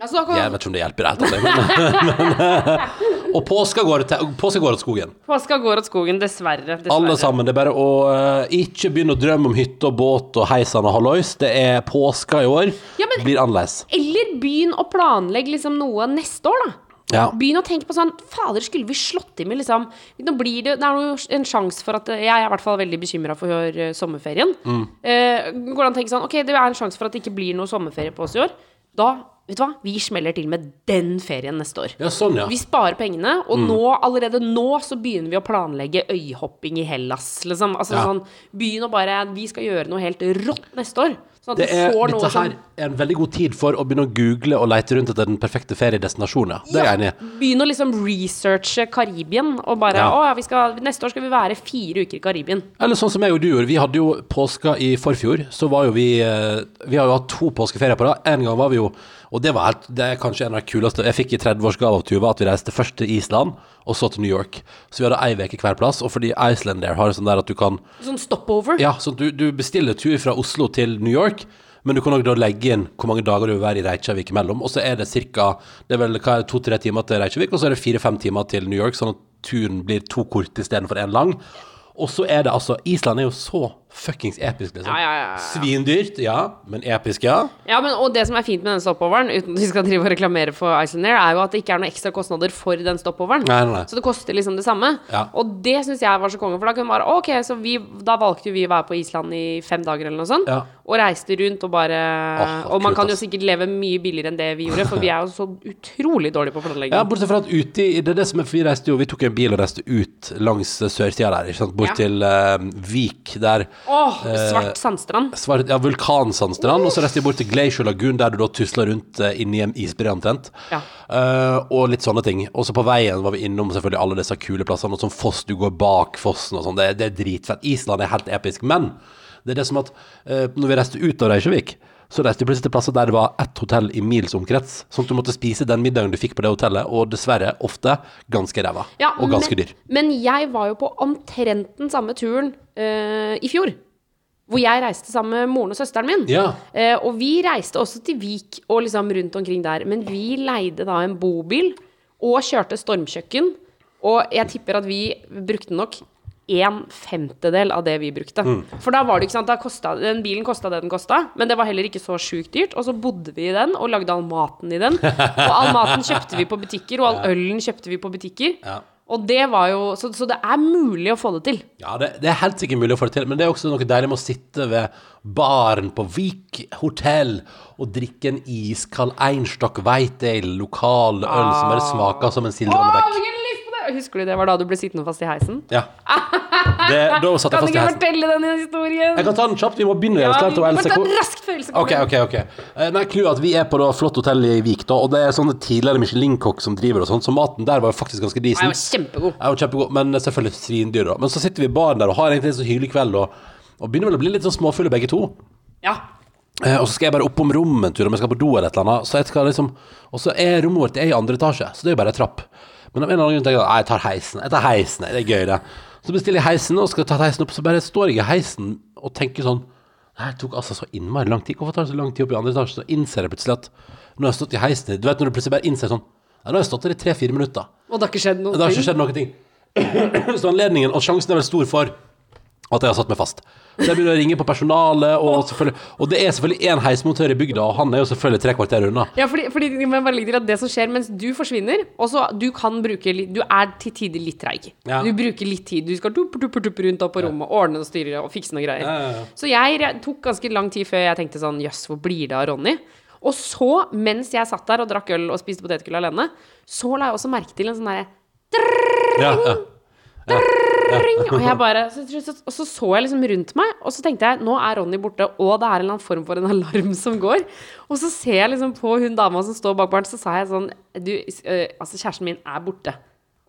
Altså, kan, Jeg vet ikke om det hjelper i det hele tatt, men, men Og påska går, til, påska går til skogen. Påska går åt skogen, dessverre. dessverre. Alle sammen. Det er bare å uh, ikke begynne å drømme om hytte og båt og heisan og hallois. Det er påska i år. Ja, men- Blir annerledes. Eller begynn å planlegge liksom noe neste år, da. Ja. Begynn å tenke på sånn Fader, skulle vi slått til med liksom Nå blir det Det er jo en sjanse for at Jeg er i hvert fall veldig bekymra for eh, sommerferien. Mm. Eh, går det an å tenke sånn Ok, det er en sjanse for at det ikke blir noe sommerferie på oss i år. Da, vet du hva, vi smeller til med den ferien neste år. ja, sånn, ja. Vi sparer pengene, og Mm. nå, allerede nå så begynner vi å planlegge øyhopping i Hellas, liksom. Altså Ja. sånn Begynn å bare Vi skal gjøre noe helt rått neste år. Sånn Det er, dette som er en veldig god tid for å begynne å google og lete rundt etter den perfekte feriedestinasjonen. Det er jeg enig i. Begynn å liksom researche Karibien, og bare Ja. Å ja, vi skal, neste år skal vi være fire uker i Karibien. Eller sånn som jeg og du gjorde. Vi hadde jo påska i forfjor. Så var jo vi eh, Vi har jo hatt to påskeferier på rad. En gang var vi jo Og det var helt Det er kanskje en av de kuleste Jeg fikk i 30-årsgave av Tuva at vi reiste først til Island, og så til New York. Så vi hadde ei uke hver plass. Og fordi Iceland der har sånn der at du kan Sånn stopover. Ja, at du, du bestiller tur fra Oslo til New York. Men du kan da legge inn hvor mange dager du vil være i Reykjavik imellom. Og så er det ca. To-tre timer til Reykjavik, og så er det fire-fem timer til New York, sånn at turen blir to korte istedenfor én lang. Og så er det altså Island er jo så fuckings episk, liksom. Ja, ja, ja, ja. Svindyrt, ja. Men episk, ja. Ja, men, og det som er fint med den stoppoveren, uten at vi skal drive og reklamere for Iceland Air, er jo at det ikke er noen ekstra kostnader for den stoppoveren. Nei, nei, nei. Så det koster liksom det samme. Ja. Og det syns jeg var så konge, for da kunne man bare Ok, så vi, da valgte jo vi å være på Island i fem dager eller noe sånt, Ja. og reiste rundt og bare oh, Og man kult, kan jo sikkert leve mye billigere enn det vi gjorde, for vi er jo så utrolig dårlige på planlegging. Ja, bortsett fra at ute i Det er det som er for vi reiste jo Vi tok en bil og reiste ut langs sørsida der, ikke sant? Bort til uh, Vik, der Eh, svart sandstrand. Svart, ja, vulkansandstrand, og så reiste jeg bort til Glacier Lagoon, der du da tusla rundt eh, inni en isbre omtrent. Ja. Eh, og litt sånne ting. Og så på veien var vi innom selvfølgelig alle disse kule plassene, og sånn Foss, du går bak fossen og sånn. Det, det er dritfett. Island er helt episk. Men det er det som at eh, når vi reiste ut av Reykjavik, så reiste vi plutselig til plasser der det var ett hotell i mils omkrets. Sånn at du måtte spise den middagen du fikk på det hotellet, og dessverre ofte ganske ræva. Ja, og ganske men, dyr. Men jeg var jo på omtrent den samme turen uh, i fjor. Hvor jeg reiste sammen med moren og søsteren min. Ja. Uh, og vi reiste også til Vik og liksom rundt omkring der. Men vi leide da en bobil og kjørte stormkjøkken. Og jeg tipper at vi brukte nok en femtedel av det vi brukte. Mm. For da var det ikke sant, kostet, den bilen kosta det den kosta, men det var heller ikke så sjukt dyrt. Og så bodde vi i den og lagde all maten i den. Og all maten kjøpte vi på butikker, og all ølen kjøpte vi på butikker. Ja. Og det var jo Så, så det er mulig å få det til. Ja, det, det er helt sikkert mulig å få det til, men det er også noe deilig med å sitte ved baren på Vik hotell og drikke en iskald Einstock White Ale, lokal øl som bare smaker som en sildrende bekk. Husker du det var da du ble sittende fast i heisen? Ja. Det, da satt jeg fast i heisen. Kan du ikke fortelle den historien? Jeg kan ta den kjapt, vi må begynne. Ja, vi må ta en raskt før Else Ok, kommer. ok, ok. Eh, Nei, clouet at vi er på da flott hotell i Vik, da, og det er sånne tidligere Michelin-kokk som driver og sånn, så maten der var jo faktisk ganske decent. Jeg var kjempegod. Ja, var kjempegod, men selvfølgelig svindyr, da. Men så sitter vi i baren der og har egentlig en så hyggelig kveld, og, og begynner vel å bli litt sånn småfulle begge to. Ja. Eh, og så skal jeg bare opp om rommet en tur, om jeg skal på do eller et eller annet. Så jeg skal liksom, og så er rommet vårt er i andre etasje, så det er jo bare ei trapp. Men av en eller annen grunn tenker jeg at jeg tar heisen. Jeg tar heisen, det er gøy, det. Så bestiller jeg heisen og skal ta heisen opp, så bare står jeg i heisen og tenker sånn Det tok altså så innmari lang tid. Hvorfor tar det så lang tid opp i andre etasje? Så innser jeg plutselig at nå har jeg stått i heisen Du vet når du plutselig bare innser sånn Nå har jeg stått der i tre-fire minutter. Og det har ikke skjedd noe? Det har ikke skjedd noen ting. Så anledningen og sjansen er vel stor for at jeg har satt meg fast. Så jeg begynner å ringe på personalet, og, og det er selvfølgelig én heismontør i bygda, og han er jo selvfølgelig tre kvarter unna. Ja, fordi, fordi bare legge til at det som skjer mens du forsvinner Og så du kan bruke Du er til tider litt treig. Ja. Du bruker litt tid. Du skal dupp, dupp, dupp rundt opp på rommet, ordne og styre og fikse noe greier. Ja, ja. Så jeg tok ganske lang tid før jeg tenkte sånn Jøss, hvor blir det av Ronny? Og så, mens jeg satt der og drakk øl og spiste potetgull alene, så la jeg også merke til en sånn derre Ja, ja. Og jeg bare så, så, Og så så jeg liksom rundt meg, og så tenkte jeg nå er Ronny borte, og det er en eller annen form for en alarm som går. Og så ser jeg liksom på hun dama som står bak baren, så sa jeg sånn Du, altså kjæresten min er borte.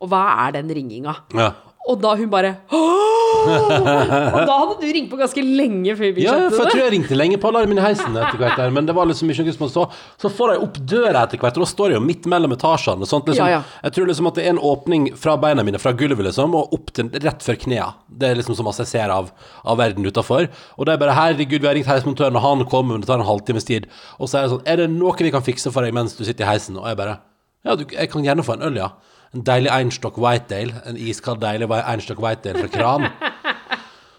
Og hva er den ringinga? ja. Og da hun bare «Åh!» Og da hadde du ringt på ganske lenge før vi Ja, ja, for jeg tror jeg ringte lenge på alarmen i heisen etter hvert der, men det var liksom ikke noe som så. Så får jeg opp døra etter hvert, og da står jeg jo midt mellom etasjene. Sånt, liksom, Ja, ja. Jeg tror liksom at det er en åpning fra beina mine, fra gulvet liksom, og opp til rett før knea. Det er liksom så masse jeg ser av, av verden utafor. Og det er bare herregud, vi har ringt heismontøren, og han kommer, det tar en halvtimes tid. Og så er det sånn, er det noe vi kan fikse for deg mens du sitter i heisen? Og jeg bare, ja, du, jeg kan gjerne få en øl, ja. En deilig Einstock Whitedale, en iskald deilig Einstock Whitedale fra kran.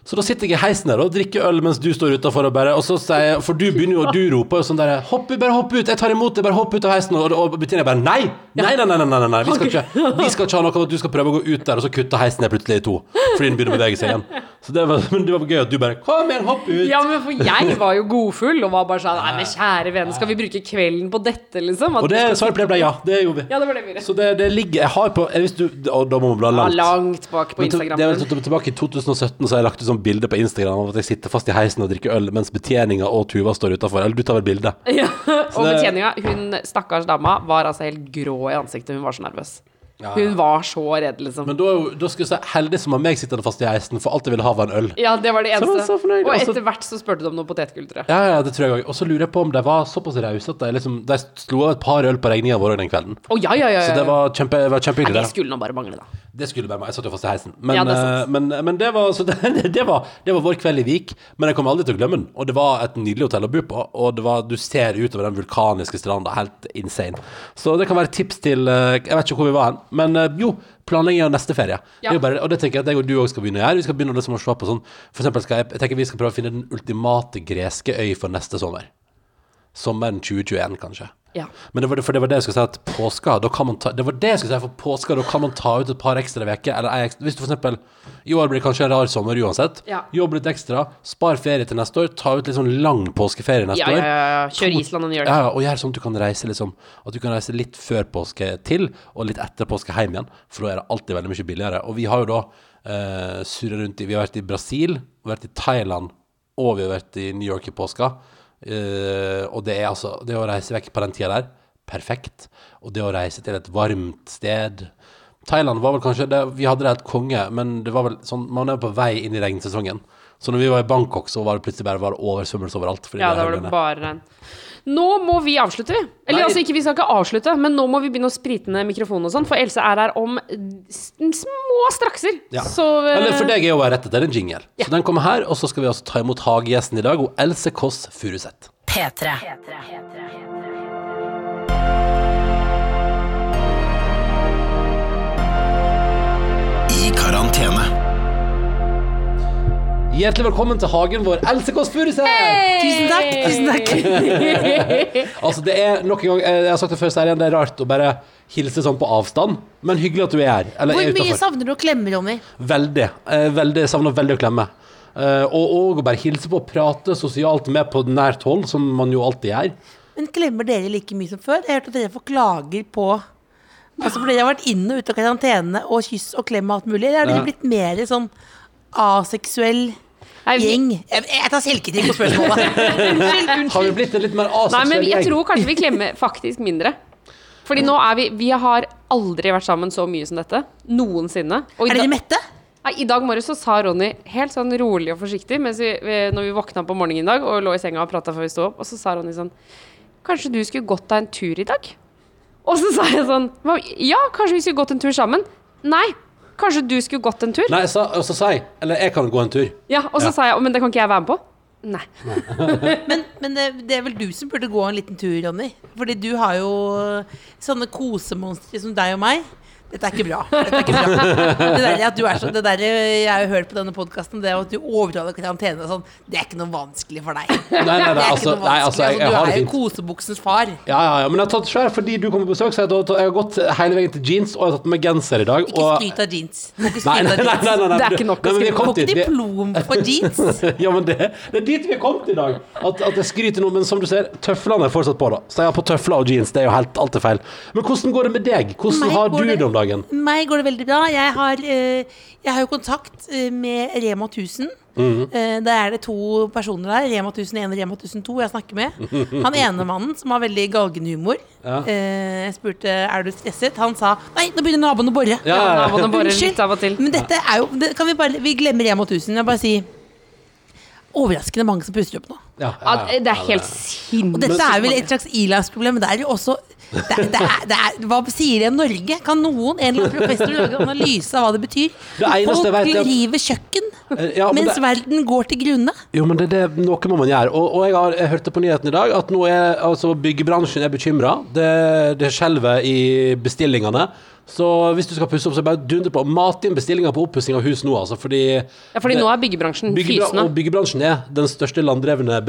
Så da sitter jeg i heisen der og drikker øl mens du står utafor og bare Og så sier For du begynner jo, du roper jo sånn der Hopp, bare hopp ut, jeg tar imot deg, bare hopp ut av heisen. Og, og Bettina bare Nei! Nei, nei, nei, nei, nei, nei. Vi, skal ikke, vi skal ikke ha noe av at du skal prøve å gå ut der, og så kutte heisen ned plutselig i to. Fordi den begynner å bevege seg igjen. Så det var, men det var gøy at du bare Kom igjen, hopp ut! Ja, men for jeg var jo godfull og var bare sånn Nei, men kjære venn, skal vi bruke kvelden på dette, liksom? At Og det svaret det ble ja. Det gjorde vi. Ja, det var det vi. Så det, det ligger Jeg har på jeg, du, Og da må man bla Ja, langt. langt bak på Men Instagram. Det sånn- tilbake i 2017 så har jeg lagt ut sånn bilde på Instagram av at jeg sitter fast i heisen og drikker øl mens betjeninga og Tuva står utafor. Eller du tar vel bilde? Ja, og det- betjeninga, hun stakkars dama, var altså helt grå i ansiktet. Hun var så nervøs. Ja. Hun var så redd, liksom. Men da, da skulle jeg si heldig som har meg sittende fast i heisen, for alt jeg ville ha var en øl. Ja, det var det Så var så. Og etter hvert så spurte de om noe potetgull, tror jeg. Ja, ja, det tror jeg òg. Og så lurer jeg på om de var såpass rause at de liksom De slo av et par øl på regninga vår den kvelden. Å ja, ja, ja. ja. Så det var, kjempe, kjempehyggelig. det det. skulle nå bare mangle, da. Det skulle bare meg. Jeg satt jo fast i heisen. Men, Ja, det eh, men, men det, var, så det, det, var, det var vår kveld i Vik. Men jeg kommer aldri til å glemme den. Og det var et nydelig hotell å bo på. Og det var, du ser utover den vulkaniske stranda. Helt insane. Så det kan være et tips til eh, Jeg vet ikke hvor vi var hen. Men eh, jo, planlegging av neste ferie. Det er jo bare, og det tenker jeg at jeg og du òg skal begynne å gjøre. Vi skal begynne å liksom å se på sånn For eksempel skal jeg, jeg tenker vi skal prøve å finne den ultimate greske øy for neste sommer. Sommeren 2021, kanskje. Ja. Men det var, det- for det var det jeg skulle si at påska da kan man ta, Det var det jeg skulle si for påska Da kan man ta ut et par ekstra veker Eller ei ekstra- Hvis du for eksempel I år blir det kanskje en rar sommer uansett Ja. Jobb litt ekstra Spar ferie til neste år Ta ut litt sånn lang påskeferie neste Ja, ja, år ja, ja. Kjør To- Island og New York. Ja, ja, og gjør sånn at du kan reise liksom At du kan reise litt før påske til Og litt etter påske hjem igjen For da er det alltid veldig mye billigere Og vi har jo da uh, surra rundt i Vi har vært i Brasil Vi har vært i Thailand Og vi har vært i New York i påska Eh, og det er altså Det å reise vekk på den tida der, perfekt. Og det å reise til et varmt sted Thailand var vel kanskje det, Vi hadde det et konge, men det var vel sånn Man er på vei inn i regnsesongen. Så når vi var i Bangkok, så var det plutselig bare var oversvømmelse overalt. Ja, det da var det bare regn. Nå må vi avslutte, vi. Eller Nei. altså, ikke, vi skal ikke avslutte, men nå må vi begynne å sprite ned mikrofonen og sånn, for Else er her om små strakser. Ja. Så uh... Eh, Eller for deg er jo bare rett etter en jingle. Ja. Så den kommer her, og så skal vi også ta imot hagegjesten i dag, og Else Kåss Furuseth. P3. P3. P3. Hjertelig velkommen til hagen vår, Else Kåss Furuseth! Tusen takk. Tusen takk. Altså, det er nok en gang Jeg har sagt det før, er det er rart å bare hilse sånn på avstand, men hyggelig at du er her. Eller Hvor er mye utenfor. savner du å klemme, Ronny? Veldig. Eh, veldig. Savner veldig å klemme. Eh, og, og bare hilse på og prate sosialt med på nært hold, som man jo alltid gjør. Men klemmer dere like mye som før? Jeg har hørt at dere får klager på Altså, for dere har vært inn og ut av karantene og kyss og klem og alt mulig. Eller har dere blitt mer sånn aseksuell gjeng? Jeg, jeg tar selvkritikk på spørsmålet. Unnskyld, unnskyld. Har vi blitt en litt mer Nei, men jeg tror kanskje vi klemmer faktisk mindre. Fordi nå er vi Vi har aldri vært sammen så mye som dette. Noensinne. Og i Er dere mette? Nei, I dag morges så sa Ronny helt sånn rolig og forsiktig mens vi, vi, når vi våkna på morgenen i dag og lå i senga og prata før vi sto opp, og så sa Ronny sånn Kanskje du skulle gått deg en tur i dag? Og så sa jeg sånn Ja, kanskje vi skulle gått en tur sammen? Nei. Kanskje du skulle gått en tur? Nei, så, og så sa jeg Eller jeg kan gå en tur. Ja, Og så Ja. sa jeg Men det kan ikke jeg være med på? Nei. Men, men det, det er vel du som burde gå en liten tur, Ronny. Fordi du har jo sånne kosemonstre som deg og meg. Dette er ikke bra. Dette er ikke bra. Det der, at du er så, det der jeg har hørt på denne podkasten, det at du overholder karantene og sånn, det er ikke noe vanskelig for deg. Nei, nei, nei, Det er ikke altså, noe nei, altså jeg, jeg altså, du er jo fint. kosebuksens far. Ja, ja, ja, men jeg har tatt svær fordi du kom på besøk, så jeg har, tatt- jeg har gått hele veien til jeans, og jeg har tatt på meg genser i dag. Ikke skryt av jeans. Ikke Nei, nei, nei, av nei, jeans. nei, nei, Det er ikke nok å skryte kom Får ikke diplom for jeans. Ja, men det, det er dit vi er kommet i dag. At, at jeg skryter nå, men som du ser, tøflene er fortsatt på, da. Så jeg har på tøfler og jeans. Det er jo helt alltid feil. Men hvordan går det med deg? Hvordan har du det- det om dagen? Meg går det veldig bra. Jeg har, eh, jeg har jo kontakt eh, med Rema 1000. Mm Eh, da er det to personer der. Rema 1001 og Rema 1002 jeg snakker med. Han ene mannen som har veldig galgenhumor. Ja. Eh, jeg spurte er du stresset. Han sa nei, nå begynner naboen å bore. Ja, ja, Unnskyld, litt av og til. Men dette er jo det kan Vi bare Vi glemmer Rema 1000. Jeg bare si Overraskende mange som puster opp nå. Ja, Ja, det er helt Og dette er vel et slags ilandsproblem. Men det er jo også det er, det er, det er, Hva sier det om Norge? Kan noen, en eller annen professor, lage analyse av hva det betyr? Folk vet er river kjøkken Eh, ja, men mens det- verden går til grunne. Jo, men det, det er noe må man gjøre. Og, og jeg, har, jeg hørte på nyheten i dag at nå er altså byggebransjen er bekymra. Det, det skjelver i bestillingene. Så hvis du skal pusse opp, så bare dundre på. Mat inn bestillinger på oppussing av hus nå, altså. Fordi Ja, fordi det- nå er byggebransjen Byggebra fysende. og byggebransjen er den største landdrevne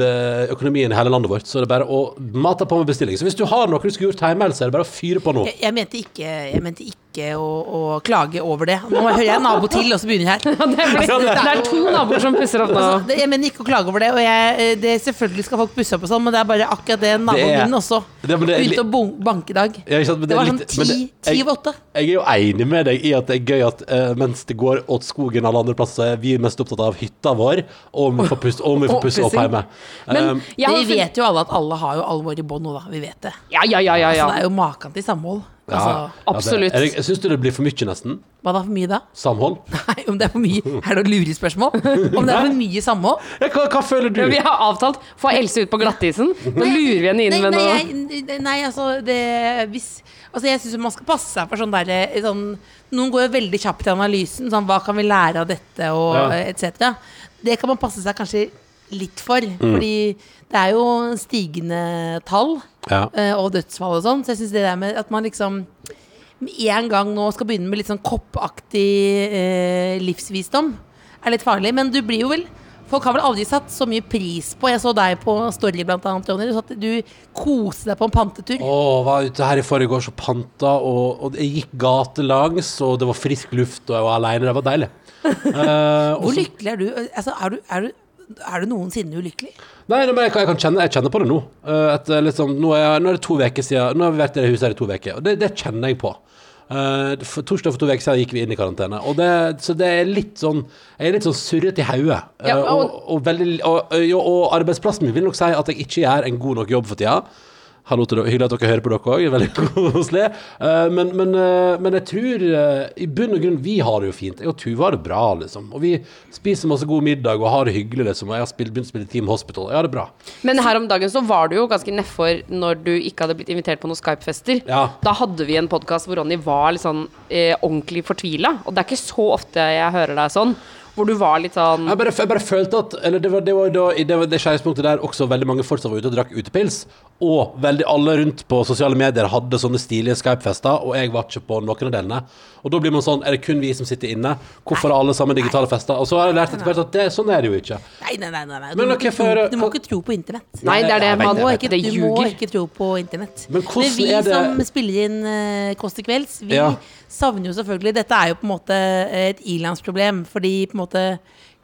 økonomien i hele landet vårt. Så det er bare å mate på med bestilling. Så hvis du har noe du skulle gjort hjemme, så er det bare å fyre på nå. Jeg, jeg mente ikke, jeg mente ikke å, å klage over det. Nå hører jeg en nabo til og så begynner jeg her. Ja, det, er det er to naboer som pusser opp nå. Altså, det, jeg mener ikke å klage over det, og jeg, eh, det, selvfølgelig skal folk pusse opp og sånn, men det er bare akkurat det naboen er- min også det- det begynte å banke i dag. Ja, sant, men Det var er sånn ti over åtte. Jeg er jo enig med deg i at det er gøy at uh, mens det går åt skogen alle andre plasser, vi er mest opptatt av hytta vår, og om vi får pusse, vi får pusse opp hjemme. Men Um, Vi vet jo alle at alle har jo alvor i bånn nå, da. Vi vet det. Ja, ja, ja, ja, ja. Altså, det er jo maken til samhold. Altså, Absolutt. Ja, det- Syns du det blir for mye, nesten? hva da for mye da? Samhold? Nei, om det er for mye Er det et lurespørsmål? Om det er for mye samhold? Ja, hva, hva føler du? Ja, vi har avtalt få Else ut på glattisen. Nå lurer vi henne inn nei, med nei, noe. Nei, nei, altså det hvis, Altså jeg syns man skal passe seg for sånn derre sånn, Noen går jo veldig kjapt i analysen. Sånn hva kan vi lære av dette, og Ja. eh, etc. Det kan man passe seg kanskje litt for. Mm. Fordi det er jo stigende tall Ja. eh, og dødsfall og sånn. Så jeg syns det der med at man liksom med en gang nå skal begynne med litt sånn koppaktig eh, livsvisdom, er litt farlig. Men du blir jo vel Folk har vel aldri satt så mye pris på Jeg så deg på Story blant annet, Ronny. Du, koste deg på en pantetur. Å, var ute her i forgårs og panta, og, og jeg gikk gatelangs, og det var frisk luft, og jeg var aleine. Det var deilig. Eh, Hvor lykkelig er du? Altså, er du, er du, er du noensinne ulykkelig? Nei, men jeg kan, jeg kan kjenne, jeg kjenner på det nå. Uh, liksom, nå, er, nå er det to uker siden Nå har vi vært i det huset her i to uker, og det, det kjenner jeg på. Uh, for torsdag for to uker siden gikk vi inn i karantene. Og det, så det er litt sånn Jeg er litt sånn surrete i hodet. Ja, og, og, og, og arbeidsplassen min vil nok si at jeg ikke gjør en god nok jobb for tida. Hallo til dere, Hyggelig at dere hører på dere òg. Veldig koselig. Eh, men, men, eh, men jeg tror eh, i bunn og grunn vi har det jo fint. Jeg og Tuva har det bra, liksom. Og vi spiser masse god middag og har det hyggelig, liksom. Og jeg har spilt, begynt å spille Team Hospital. Jeg har det bra. Men her om dagen så var du jo ganske nedfor når du ikke hadde blitt invitert på noen Skype-fester. Ja. Da hadde vi en podkast hvor Ronny var litt sånn eh, ordentlig fortvila. Og det er ikke så ofte jeg hører deg sånn. Hvor du var litt sånn Jeg bare, jeg bare følte at Eller det var det, var, det, var det skjæringspunktet der også veldig mange som var ute og drakk utepils. Og veldig alle rundt på sosiale medier hadde sånne stilige Skype-fester, og jeg var ikke på noen av delene. Og da blir man sånn Er det kun vi som sitter inne? Hvorfor har alle sammen digitale fester? Og så har jeg lært etter hvert at det, sånn er det jo ikke. Nei, nei, nei. nei. Du, Men må ikke for- du må ikke tro på internett. Nei, det er det. Man må ikke, du må ikke tro på internett. Men hvordan vi er det- som spiller inn uh, Kåss til kvelds, vi Ja. savner jo selvfølgelig Dette er jo på en måte et ilandsproblem, fordi på en måte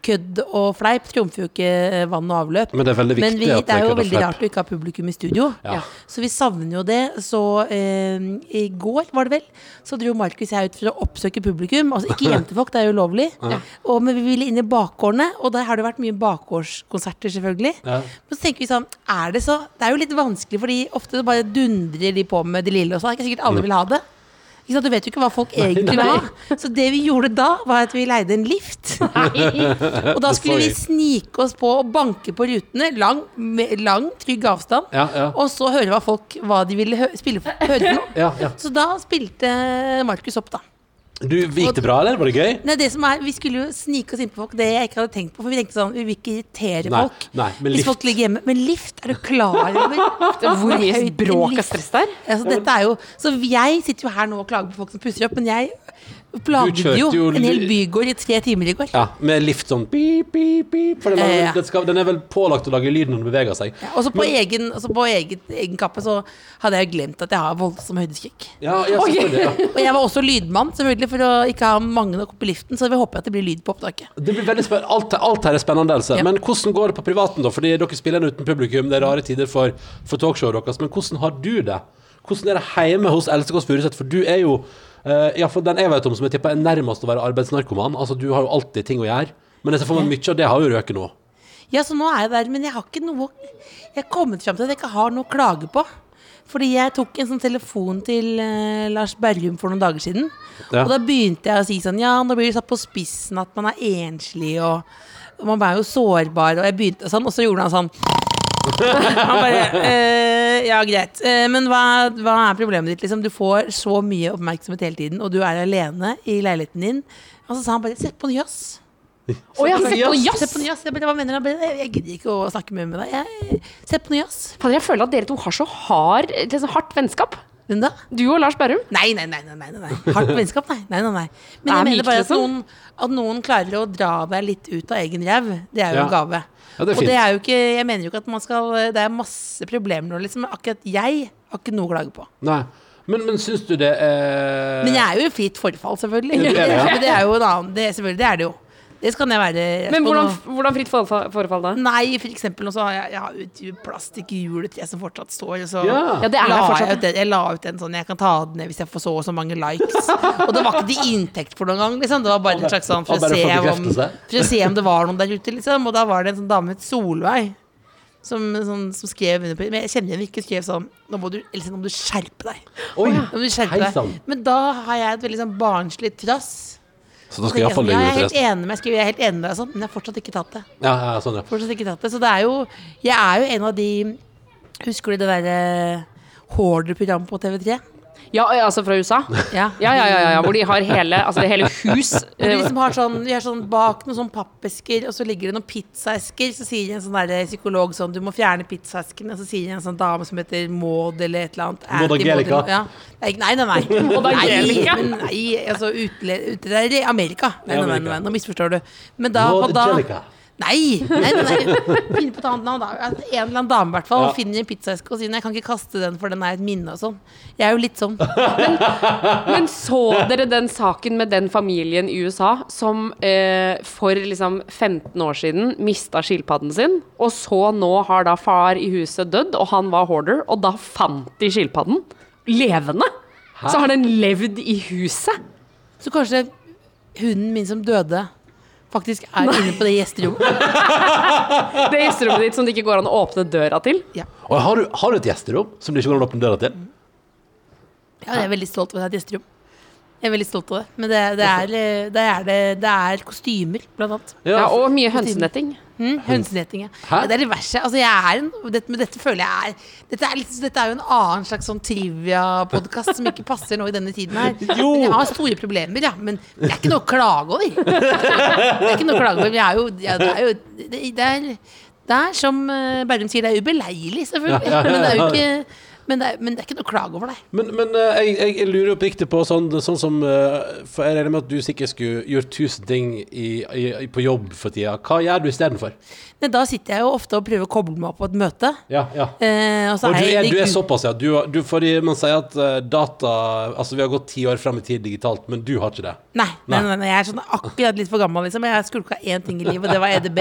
kødd og fleip trumfer jo ikke eh, vann og avløp. Men det er veldig viktig Men vi, det er jo veldig rart å ikke ha publikum i studio. Ja. Så vi savner jo det. Så eh, i går, var det vel, så dro Markus og jeg ut for å oppsøke publikum. Altså ikke hjem til folk, det er jo ulovlig. Og, men vi ville inn i bakgårdene, og der har det vært mye bakgårdskonserter, selvfølgelig. Ja. Men så tenker vi sånn, er det så Det er jo litt vanskelig, fordi ofte bare dundrer de på med det lille og sånn. Det er ikke sikkert alle vil ha det. Ikke sant? Du vet jo ikke hva folk egentlig vil ha. Så det vi gjorde da, var at vi leide en lift. og da skulle vi snike oss på og banke på rutene. Lang, med lang trygg avstand. Ja, ja. Og så høre hva folk Hva de ville hø spille for, høre. Ja, ja. Så da spilte Markus opp, da. Du, Gikk det bra, eller? Var det gøy? Nei, det som er, Vi skulle jo snike oss inn på folk, det jeg ikke hadde tenkt på. For vi tenkte sånn, vi vil ikke irritere Nei, folk. nei, men hvis lift. folk ligger hjemme. Men lift, er du klar over Hvor mye bråk og stress stress der? Altså, dette er jo, så jeg sitter jo her nå og klager på folk som pusser opp, men jeg plaget jo jo en hel bygård i tre timer i går. Ja, med lift sånn beep, beep, beep, For den, Ja, ja, den, skal, den er vel pålagt å lage lyd når den beveger seg. Ja, og så på, egen, også på egen, egen kappe så hadde jeg glemt at jeg har voldsom høydeskrekk. Ja, ja, okay. Ja. Og jeg var også lydmann, selvfølgelig, for å ikke ha mange nok opp i liften, så vi håper at det blir lyd på opptaket. Det blir veldig spennende. alt, alt her er spennende. Ja. Men hvordan går det på privaten, da? Fordi dere spiller den uten publikum. Det er rare tider for, for talkshowet deres. Men hvordan har du det? Hvordan er det hjemme hos Else Kåss Furuseth? For du er jo uh, ja, for den jeg vet om som jeg tipper er nærmest å være arbeidsnarkoman. Altså, du har jo alltid ting å gjøre. Men jeg ser for meg mye av det har jo røket nå. Ja, så nå er jeg der, men jeg har ikke noe Jeg er kommet fram til at jeg ikke har noe å klage på. Fordi jeg tok en sånn telefon til uh, Lars Berrum for noen dager siden. Ja. Og da begynte jeg å si sånn Ja, nå blir det satt på spissen at man er enslig, og, og man er jo sårbar, og jeg begynte sånn, og så gjorde han sånn Han bare eh, Ja, greit. Eh, men hva, hva er problemet ditt, liksom? Du får så mye oppmerksomhet hele tiden, og du er alene i leiligheten din. Og så sa han bare Sett på noe jazz. Å ja, sett på på jazz. Jeg bare, hva mener du? Jeg gidder ikke å snakke mer med deg. Jeg, se på jazz. Fader, jeg føler at dere to har så hard, så hardt vennskap. Hvem da? Du og Lars Berrum. Nei, nei, nei. nei, nei, nei. Hardt vennskap, nei. nei, nei, nei. Men jeg mener bare at liksom. noen, at noen klarer å dra deg litt ut av egen ræv. Det er jo Ja. en gave. Ja, det og det er jo ikke Jeg mener jo ikke at man skal Det er masse problemer nå, liksom. men Akkurat jeg har ikke noe å klage på. Nei. Men, men syns du det er Men jeg er jo i fritt forfall, selvfølgelig. Det er ja. Men det er jo en annen det, Selvfølgelig, det er det jo. Det kan jeg være Men hvordan, hvordan fritt forfall, da? Nei, for eksempel nå så har jeg, jeg har ut et plastikkjuletre som fortsatt står. Så Ja. Ja, det er la jeg, fortsatt. ut jeg la ut en sånn Jeg kan ta den ned hvis jeg får så og så mange likes. Og det var ikke til inntekt for noen gang. Liksom. Det var bare en slags sånn for å, se om, for å se om det var noen der ute. Liksom. Og da var det en sånn dame Solveig. som, sånn, som skrev under på Men jeg kjenner henne ikke skrev sånn Nå må du, Elsen, nå må du skjerpe deg. Oi, Nå må du skjerpe deg. Men da har jeg et veldig sånn barnslig trass. Så da skal jeg iallfall jeg, legge jeg ut er helt resten. enig med jeg er helt enig med deg, sånn, men jeg har fortsatt ikke tatt det. Ja, ja, sånn, ja. Fortsatt ikke tatt det. Så det er jo Jeg er jo en av de Husker du det derre Horder-programmet på TV3? Ja, altså fra USA? Ja. Ja, ja, ja, ja, ja hvor de har hele, altså det hele hus de eh, liksom har sånn, de har sånn bak noen sånn pappesker, og så ligger det noen pizzaesker. Så sier en sånn der psykolog sånn Du må fjerne pizzaeskene. Og så sier en sånn dame som heter Maud eller et eller annet. Maud Angelica. Ja. Nei, nei, nei. nei. Maud Angelica. Nei, nei, altså utle, der i Amerika. Nei, nei, nei, nei, nå misforstår du. Men da, Maud Angelica. Nei! nei, nei, nei. Finn på et annet navn, da. En eller annen dame, i hvert fall. Ja. Finner en pizzaeske og sier jeg kan ikke kaste den, for den er et minne og sånn. Jeg er jo litt sånn. Men så dere den saken med den familien i USA som eh, for liksom 15 år siden mista skilpadden sin, og så nå har da far i huset dødd, og han var hoarder, og da fant de skilpadden levende? Så har den levd i huset? Så kanskje hunden min som døde, faktisk er inne på det gjesterommet. Det gjesterommet ditt som det ikke går an å åpne døra til? Ja. Og har du, har du et gjesterom som du ikke går an å åpne døra til? ja, jeg er veldig stolt over at det er et gjesterom. Jeg er veldig stolt av det. Men det, det, er, det, er, det, det er kostymer, blant annet. Ja, og mye hønsenetting. Mm, Hønsenetting, ja. Hæ? ja. Det er det verste. Altså, jeg er en, dette, men dette føler jeg er dette er, litt, dette er jo en annen slags sånn trivia-podkast som ikke passer nå i denne tiden her. Jo. Men jeg har store problemer, ja. Men det er ikke noe å klage over. Det er ikke noe å klage over. Jeg er jo, ja, det er jo det, det, er, det er som eh, Berrum sier, det er ubeleilig, selvfølgelig. Ja, ja, ja, Men det er jo ikke men det, er, men det er ikke noe å klage over, nei. Men, men eh, jeg, jeg, jeg lurer oppriktig på sånn, sånn som eh, For jeg regner med at du sikkert skulle gjort tusen ting i, i, på jobb for tida. Hva gjør du istedenfor? Da sitter jeg jo ofte og prøver å koble meg opp på et møte. Ja, ja. Eh, og Og du er du er såpass, ja. Du, du, fordi man sier at eh, data Altså, vi har gått ti år fram i tid digitalt, men du har ikke det. Nei, Nei. nei, nei, jeg er sånn akkurat litt for gammel, liksom. Jeg skulka én ting i livet, og det var EDB.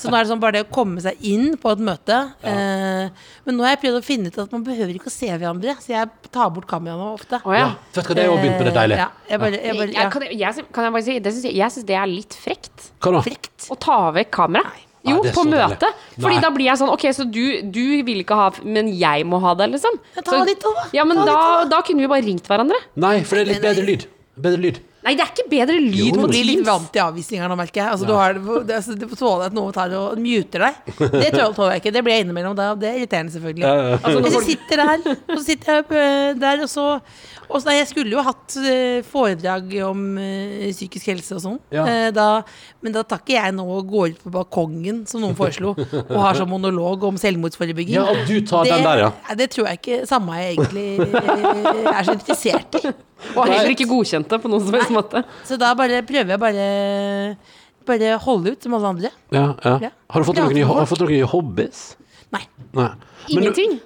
Så nå er det sånn bare det å komme seg inn på et møte. Eh, men nå har jeg prøvd å finne ut at man behøver ikke å se hverandre, så jeg tar bort kameraene ofte. Oh, ja. Vet du hva, det er jo begynt på det deilige. Eh, Ja, jeg bare, jeg bare, ja. kan, jeg, jeg, kan jeg bare si, det synes jeg, jeg syns det er litt frekt. Hva da? Frekt. Å ta vekk kameraet. Jo, Nei, på møte. Fordi Nei. da blir jeg sånn Ok, så du, du vil ikke ha Men jeg må ha det, liksom. Ja, ta Så- litt over. Ja, men da, da kunne vi bare ringt hverandre. Nei, for det er litt bedre lyd. Bedre lyd. Nei, det er ikke bedre lyd på Teams. Du blir litt vant til avvisninger nå, merker jeg. Altså, du, har, det, altså, du får tåle at noen tar og muter deg. Det tåler jeg ikke. Det blir jeg innimellom. Da. Det er irriterende, selvfølgelig. Ja, ja. Altså, hvis jeg sitter der, og så sitter jeg øh, der, og så og så, nei, Jeg skulle jo hatt øh, foredrag om uh, psykisk helse og sånn. Ja. Uh, men da tar ikke jeg nå og går ut på balkongen, som noen foreslo, og har sånn monolog om selvmordsforebygging. Ja, og du tar den der, ja. Det tror jeg ikke samme jeg egentlig er så interessert i. Og heller ikke godkjente på noen som helst måte. Så da bare prøver jeg bare Bare holde ut som alle andre. Ja, ja. Ja. Har du fått noen, nye- har fått noen nye hobbies? Nei. Nei. Ingenting.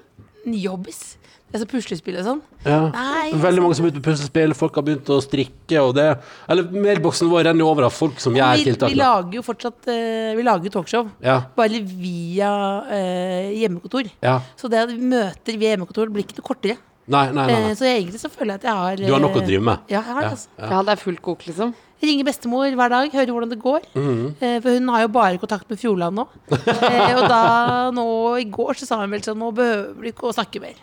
Nye hobbies. Det er så puslespill og sånn. Ja. Nei, Veldig mange som er ute på puslespill, folk har begynt å strikke og det Eller mailboksen vår renner over av folk som gjør tiltak. vi lager jo fortsatt uh, Vi lager talkshow. Ja. Bare via uh, hjemmekontor. Ja. Så det at vi møter via hjemmekontor blir ikke noe kortere. Nei, nei, nei. Eh, nei. så egentlig så føler jeg at jeg har Du har nok å eh, drive med. Ja, jeg har det. Altså. Ja, det er fullt kok, liksom. Ringer bestemor hver dag, hører hvordan det går. Mm -hmm. for hun har jo bare kontakt med Fjordland nå. eh, og da nå i går så sa hun vel sånn Nå behøver du ikke å snakke mer.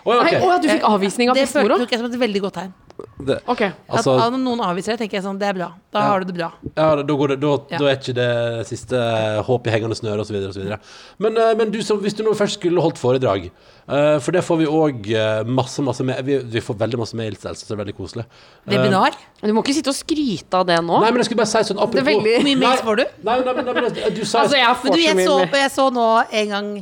Å, okay. Nei, å, du fikk avvisning av Det bestemor følte jeg som et veldig godt tegn. Det, Ok. altså, at, at noen avviser det, tenker jeg sånn Det er bra. Da har du det bra. ja, da, går det, da, Ja. da er ikke det siste håp i hengende snøre osv. osv. Men, eh, men du, som, hvis du nå først skulle holdt foredrag, uh, for det får vi òg masse masse med, vi, vi får veldig masse mails, Else, så det er veldig koselig. Eh, Webinar. Uh, du må ikke sitte og skryte av det nå. Nei, men jeg skulle bare si sånn apropos Det er Hvor mye mails får du? Nei, nei, nei, nei, nei, du sa Altså, jeg får mye så, jeg så nå en gang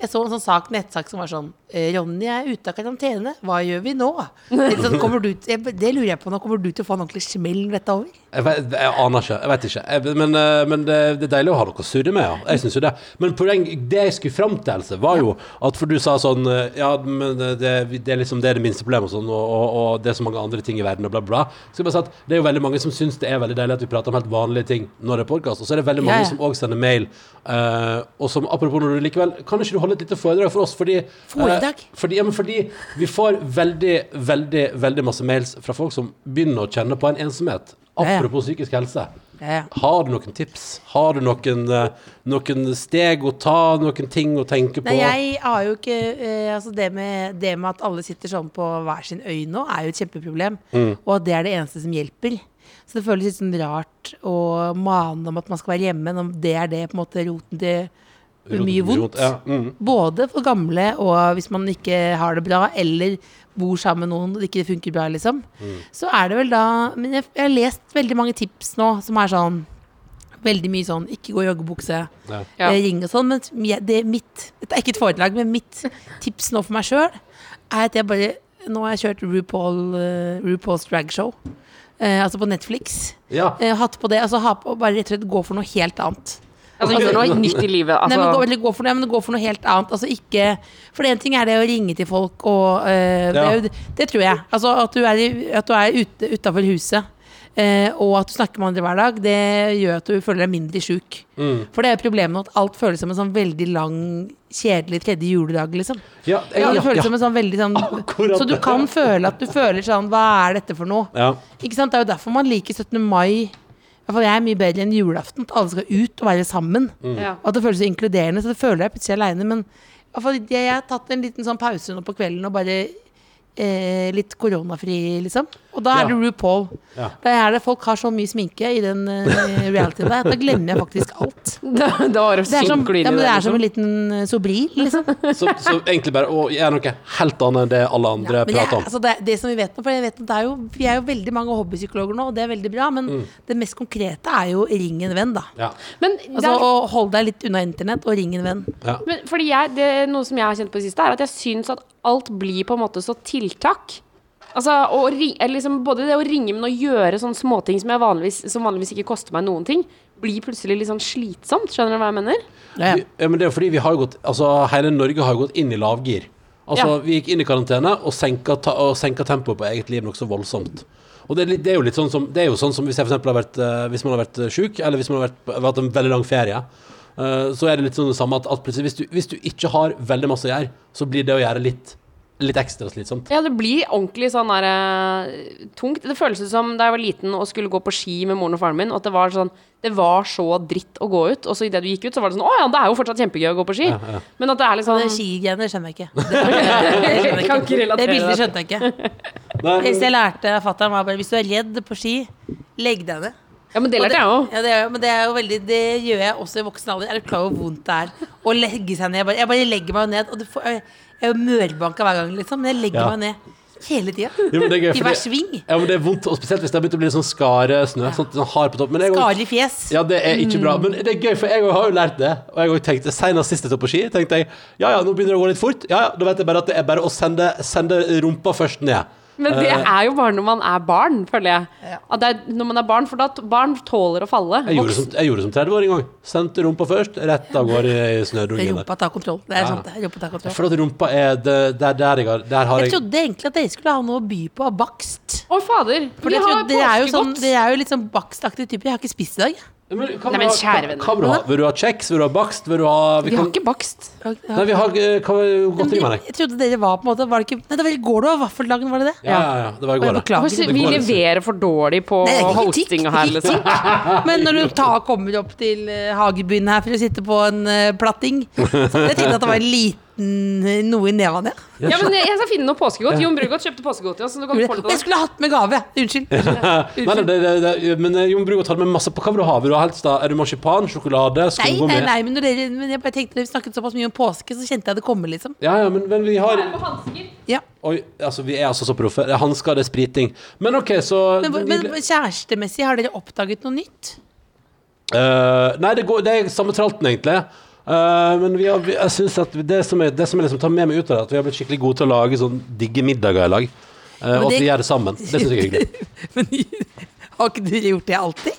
Jeg så en sånn sak, nettsak som var sånn eh, Ronny er ute av karantene, hva gjør vi nå? Sånn, du, det lurer jeg på nå. Kommer du til å få en ordentlig smell dette er over? Jeg, vet, jeg aner ikke. Jeg vet ikke. Jeg, men eh, men det, det er deilig å ha noe å surre med, ja. Jeg synes jo det. Men poeng, det jeg skulle fram til, Else, var jo at for du sa sånn eh, Ja, men det, det er liksom det er det minste problemet, og sånn, og, og, og det er så mange andre ting i verden, og bla, bla. Så jeg bare si at det er jo veldig mange som syns det er veldig deilig at vi prater om helt vanlige ting når det er podkast, og så er det veldig mange Ja, ja. som òg sender mail. Uh, og som apropos når du likevel Kan ikke du holde et lite foredrag for oss? Fordi, foredrag? Uh, fordi, ja, men fordi vi får veldig, veldig, veldig masse mails fra folk som begynner å kjenne på en ensomhet. Apropos psykisk helse. Har du noen tips? Har du noen, eh, noen steg å ta? Noen ting å tenke på? Nei, jeg har jo ikke eh, Altså det med, det med at alle sitter sånn på hver sin øy nå, er jo et kjempeproblem. Mm. Og at det er det eneste som hjelper. Så det føles litt sånn rart å mane om at man skal være hjemme, når det er det på en måte roten til mye vondt. Ja, mm. Både for gamle og hvis man ikke har det bra, eller bor sammen med noen og det ikke funker bra, liksom. Mm. Så er det vel da Men jeg, jeg har lest veldig mange tips nå som er sånn Veldig mye sånn ikke gå i joggebukse, Ja. Eh, ring og sånn. Men det er mitt det er ikke et foredrag, men mitt tips nå for meg sjøl er at jeg bare Nå har jeg kjørt RuPaul, uh, RuPaul's Drag Show. Eh, altså på Netflix. ja. Eh, hatt på det, altså ha på, bare rett og slett gå for noe helt annet. Altså, gjør noe nytt i livet. Nei, men gå, Altså, eller gå for, nei, men gå for noe helt annet. Altså ikke For en ting er det å ringe til folk og eh, det, Ja. det, det tror jeg. Altså at du er, i- at du er ute utafor huset. eh, og at du snakker med andre hver dag, det gjør at du føler deg mindre sjuk. Mm. For det er jo problemet at alt føles som en sånn veldig lang, kjedelig tredje juledag, liksom. Ja, jeg- Ja, det føles ja. som en sånn veldig sånn Akkurat Så du kan føle at du føler sånn Hva er dette for noe? Ja. Ikke sant? Det er jo derfor man liker 17. mai. Hvert fall jeg er mye bedre enn julaften. At alle skal ut og være sammen. ja. Og at det føles så inkluderende. Så det føler jeg plutselig aleine. Men jeg, jeg har tatt en liten sånn pause nå på kvelden og bare eh, litt koronafri, liksom. Og da er det RuPaul. Ja. Da er det Folk har så mye sminke i den uh, realityen der at da glemmer jeg faktisk alt. Da, da det Det er som, ja, men det er som liksom. en liten uh, sobril, liksom. Så, så egentlig bare å gjøre noe helt annet enn det alle andre Ja, prater om. altså det, det som vi vet nå, for jeg vet det er jo, Vi er jo veldig mange hobbypsykologer nå, og det er veldig bra, men Mm. det mest konkrete er jo ring en venn, da. Ja. Men, Altså, er, og Hold deg litt unna internett og ring en venn. Ja. men fordi jeg, det, noe som jeg har kjent på det siste, er at jeg syns at alt blir på en måte så tiltak. Altså, å ri- liksom, Både det å ringe, men å gjøre sånne småting som, vanligvis, som vanligvis ikke koster meg noen ting, blir plutselig litt sånn slitsomt. Skjønner du hva jeg mener? Ja, Vi- ja, men det er fordi vi har gått Altså, hele Norge har jo gått inn i lavgir. Altså, Ja. vi gikk inn i karantene og senka, ta, og senka tempoet på eget liv nokså voldsomt. Og det er, litt, det er jo litt sånn som Det er jo sånn som hvis jeg for eksempel har vært eh, Hvis man har vært eh, sjuk, eller hvis man har vært, hatt en veldig lang ferie, eh, så er det litt sånn det samme at, at plutselig hvis du, hvis du ikke har veldig masse å gjøre, så blir det å gjøre litt, litt ekstra slitsomt. Ja, det blir ordentlig sånn der uh, tungt. Det føles ut som da jeg var liten og skulle gå på ski med moren og faren min, og at det var sånn Det var så dritt å gå ut, og så idet du gikk ut, så var det sånn Å ja, det er jo fortsatt kjempegøy å gå på ski. Ja, ja. Men at det er litt sånn skigreiene skjønner jeg ikke. Det, jeg kan ikke Det bildet skjønte jeg ikke. Hvis jeg lærte fatter'n, var bare hvis du er redd på ski, legg deg ned. Ja, men det lærte jeg òg. Ja, det er, men det er jo veldig Det gjør jeg også i voksen alder. Er du klar over hvor vondt det er å legge seg ned? Jeg bare, jeg bare legger meg ned, og du får, jeg er jo mørbanka hver gang, liksom. Men jeg legger Ja. meg ned hele tida. Jo, men det er gøy, I fordi- hver sving. Ja, men det er vondt, og spesielt hvis det har begynt å bli sånn skare snø. Sånn, sånn hard på toppen. Men jeg fjes. Ja, det er ikke bra. Men det er gøy, for jeg har jo lært det. Og jeg har jo tenkt Senest sist jeg tok på ski, tenkte jeg ja ja, nå begynner det å gå litt fort. Ja ja, Da vet jeg bare at det er bare å sende, sende rumpa først ned. Men det Eh. er jo bare når man er barn, føler jeg. Ja. At det er når man er barn, for da barn tåler å falle. Jeg gjorde, det som, jeg gjorde som 30-åring en gang. Sendte rumpa først, rett av gårde i snødungen. Rumpa tar kontroll. Det er Ja. sant. det. Rumpa tar kontroll. For at rumpa er det, der, der, jeg har, der har Jeg jeg trodde egentlig at dere skulle ha noe å by på av bakst. Å, fader! For vi har er jo sånn, påskegodt. dere er jo litt sånn bakstaktig type. Jeg har ikke spist i dag. Men, Nei, men kjære venner. Hva vil du ha? Vil du ha kjeks? Vil du ha bakst? Vil du ha Vi har ikke bakst. Nei, vi har eh, hva godteri, med jeg. Jeg trodde dere var på en måte var det ikke, Nei, det var i går du var vaffeldagen, var det det? Ja, ja, ja. Det var i går, det. beklager. Vi går, leverer for dårlig på hostinga her, liksom. Men når du tar, kommer opp til uh, Hagebyen her for å sitte på en uh, platting Så jeg tenkte at det var en liten noe i neva der. Ja, men jeg skal finne noe påskegodt. Jon Brugodt kjøpte påskegodt til oss. Og jeg det. skulle hatt med gave! Unnskyld. Unnskyld. nei, det, det, det, men eh, Jon Brugodt hadde med masse på Hva vil du ha? Vil du ha helst da? Er det marsipan, sjokolade, Nei, nei, skumgummi? nei, men, men jeg bare tenkte når vi snakket såpass mye om påske, så kjente jeg det komme, liksom. Ja, ja, men, men vi har Ja. Oi, altså vi er altså så proffe. Det er Hansker, det er spriting. Men OK, så Men, men, men kjærestemessig, har dere oppdaget noe nytt? Uh, Nei, det, går, det er samme tralten, egentlig. Eh, men vi har, jeg synes at det som jeg, det som jeg liksom tar med meg ut av det, at vi har blitt skikkelig gode til å lage sånn digge middager i lag. Eh, og at vi gjør det sammen. Det syns jeg er hyggelig. Men har ikke dere gjort det alltid?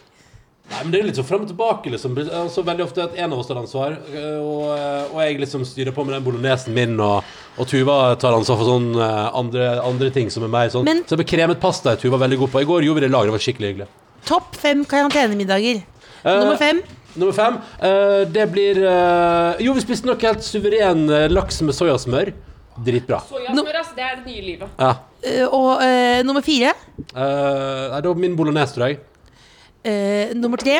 Nei, men Det er litt sånn frem og tilbake. liksom altså, Veldig ofte at en av oss tar ansvar, eh, og, og jeg liksom styrer på med den bolognesen min, og, og Tuva tar ansvar for sånn andre, andre ting som er mer sånn. Men- så ble kremet pasta er Tuva veldig god på. I går gjorde vi det i lag, det var skikkelig hyggelig. Topp fem karantenemiddager. Eh, Nummer fem. Nummer fem. eh, det blir eh, Jo, vi spiste nok helt suveren eh, laks med soyasmør. Dritbra. Sojasmør, altså. Det er det nye livet. Ja. Eh, og eh, nummer fire. Eh, nei, det var min bolognese, tror jeg. Eh, nummer tre.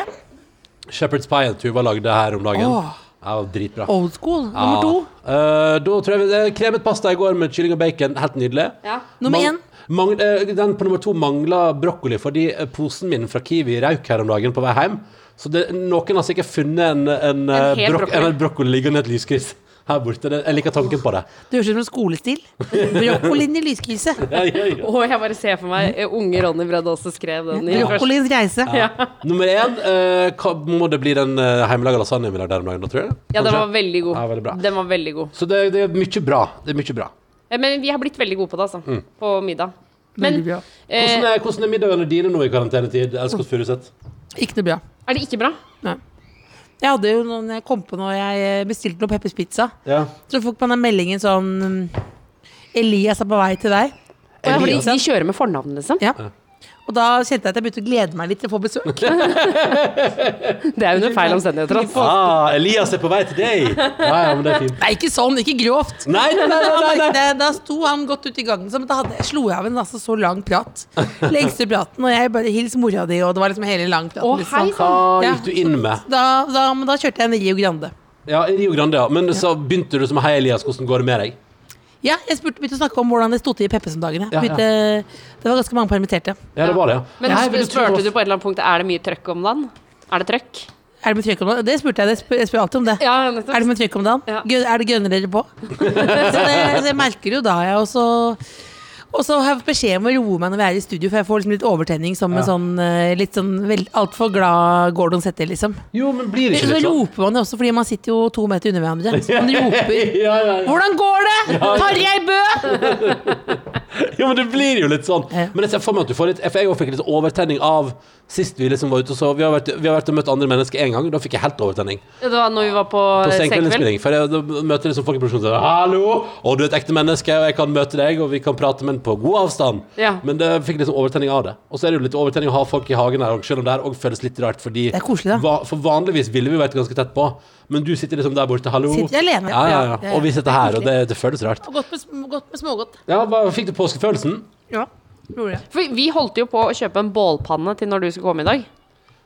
Shepherd's Pie Tuva lagde her om dagen. Åh. Ja, dritbra. Old school. Nummer to. Eh, da tror jeg vi eh, Kremet pasta i går med kylling og bacon. Helt nydelig. Ja. Nummer Mang- én. mang- eh, den på nummer to mangla brokkoli fordi eh, posen min fra Kiwi røyk her om dagen på vei hjem. Så det, noen har sikkert funnet en, en, en hel brok brokkoli. en brokkoli liggende i et lyskryss her borte. Det, jeg liker tanken på det. Det høres ut som en skolestil. Brokkolien i lyskrysset. Ja, ja, ja. Og jeg bare ser for meg eh, unge Ronny Bredde også skrev den. i første- Brokkoliens reise. Nummer én eh, hva, må det bli den uh, hjemmelaga lasagnen vi lagde her om dagen, da, tror jeg? Ja, den Kanskje? var veldig god. Ja, veldig bra. Den var veldig god. Så det, det er mye bra. Det er mye bra. Eh, Men vi har blitt veldig gode på det, altså. Mm. På middag. Men Veldig bra. Hvordan eh, er, hvordan er middagene dine nå i karantenetid? Elskås Furuseth? Ikke noe bra. er det ikke bra? Nei. Jeg hadde jo noen jeg kom på når jeg eh, bestilte noe Peppers Pizza. Ja. Så fikk man den meldingen sånn Elias er på vei til deg. Fordi Elias. de kjører med fornavn, liksom? Ja. Og da kjente jeg at jeg begynte å glede meg litt til å få besøk. Det er under feil omstendigheter. Altså. Ah, Elias er på vei til deg! Ja, ja, men det er fint. Nei, ikke sånn, ikke grovt. Nei, nei, nei, nei, nei. Da, da sto han godt ute i gangen, men da hadde, slo jeg av en altså, så lang prat. Lengste praten, og jeg bare hils mora di, og det var liksom hele lang praten. Å, liksom. hei Hva gikk du inn med? Da, da, men da kjørte jeg en Rio Grande. Ja, Rio Grande, ja. Men så begynte du som Hei, Elias, hvordan går det med deg? Ja, jeg spurte, begynte å snakke om hvordan det sto til i Peppesen-dagene. Ja, ja. Det var ganske mange permitterte. Ja, det var det, ja. Men Nei, spurte du på et eller annet punkt Er det mye trøkk om dagen? Er det trøkk? Er det med trykk om dagen? Det spurte jeg. Jeg spør alltid om det. Ja, Er det mye med trykk om dagen? Ja. Er det gønner dere på? så, det, så jeg merker jo da, jeg. Og så, og så har jeg fått beskjed om å roe meg når vi er i studio, for jeg får liksom litt overtenning som en sånn eh, litt sånn altfor glad Gordon setter, liksom. Jo, men blir det ikke litt sånn? roper man jo også, fordi man sitter jo to meter under hverandre. Så man roper Ja, ja, ja. 'Hvordan går det?' Tarjei Bø! Jo, men det blir jo litt sånn. Men jeg ser for meg at du får litt For jeg òg fikk litt overtenning av sist vi liksom var ute og så Vi har vært, vi har vært og møtt andre mennesker én gang, da fikk jeg helt overtenning. Det var når vi var på, På senkveldinnspilling. For jeg da møter liksom folk i produksjonen og sier 'hallo', og du er et ekte menneske, og jeg kan møte deg, og vi kan prate, men på god avstand. Ja. Men det fikk liksom overtenning av det. Og så er det jo litt overtenning å ha folk i hagen her, òg, selv om det her òg føles litt rart, fordi Det koselig, va- For vanligvis ville vi vært ganske tett på, men du sitter liksom der borte, 'hallo'. Sitter alene. Ja, ja, Ja, ja. ja. Og vi sitter her, og det, det føles rart. Og godt med, godt med smågodt. Ja, hva, Fikk du påskefølelsen? Ja, gjorde jeg. For vi holdt jo på å kjøpe en bålpanne til når du skulle komme i dag.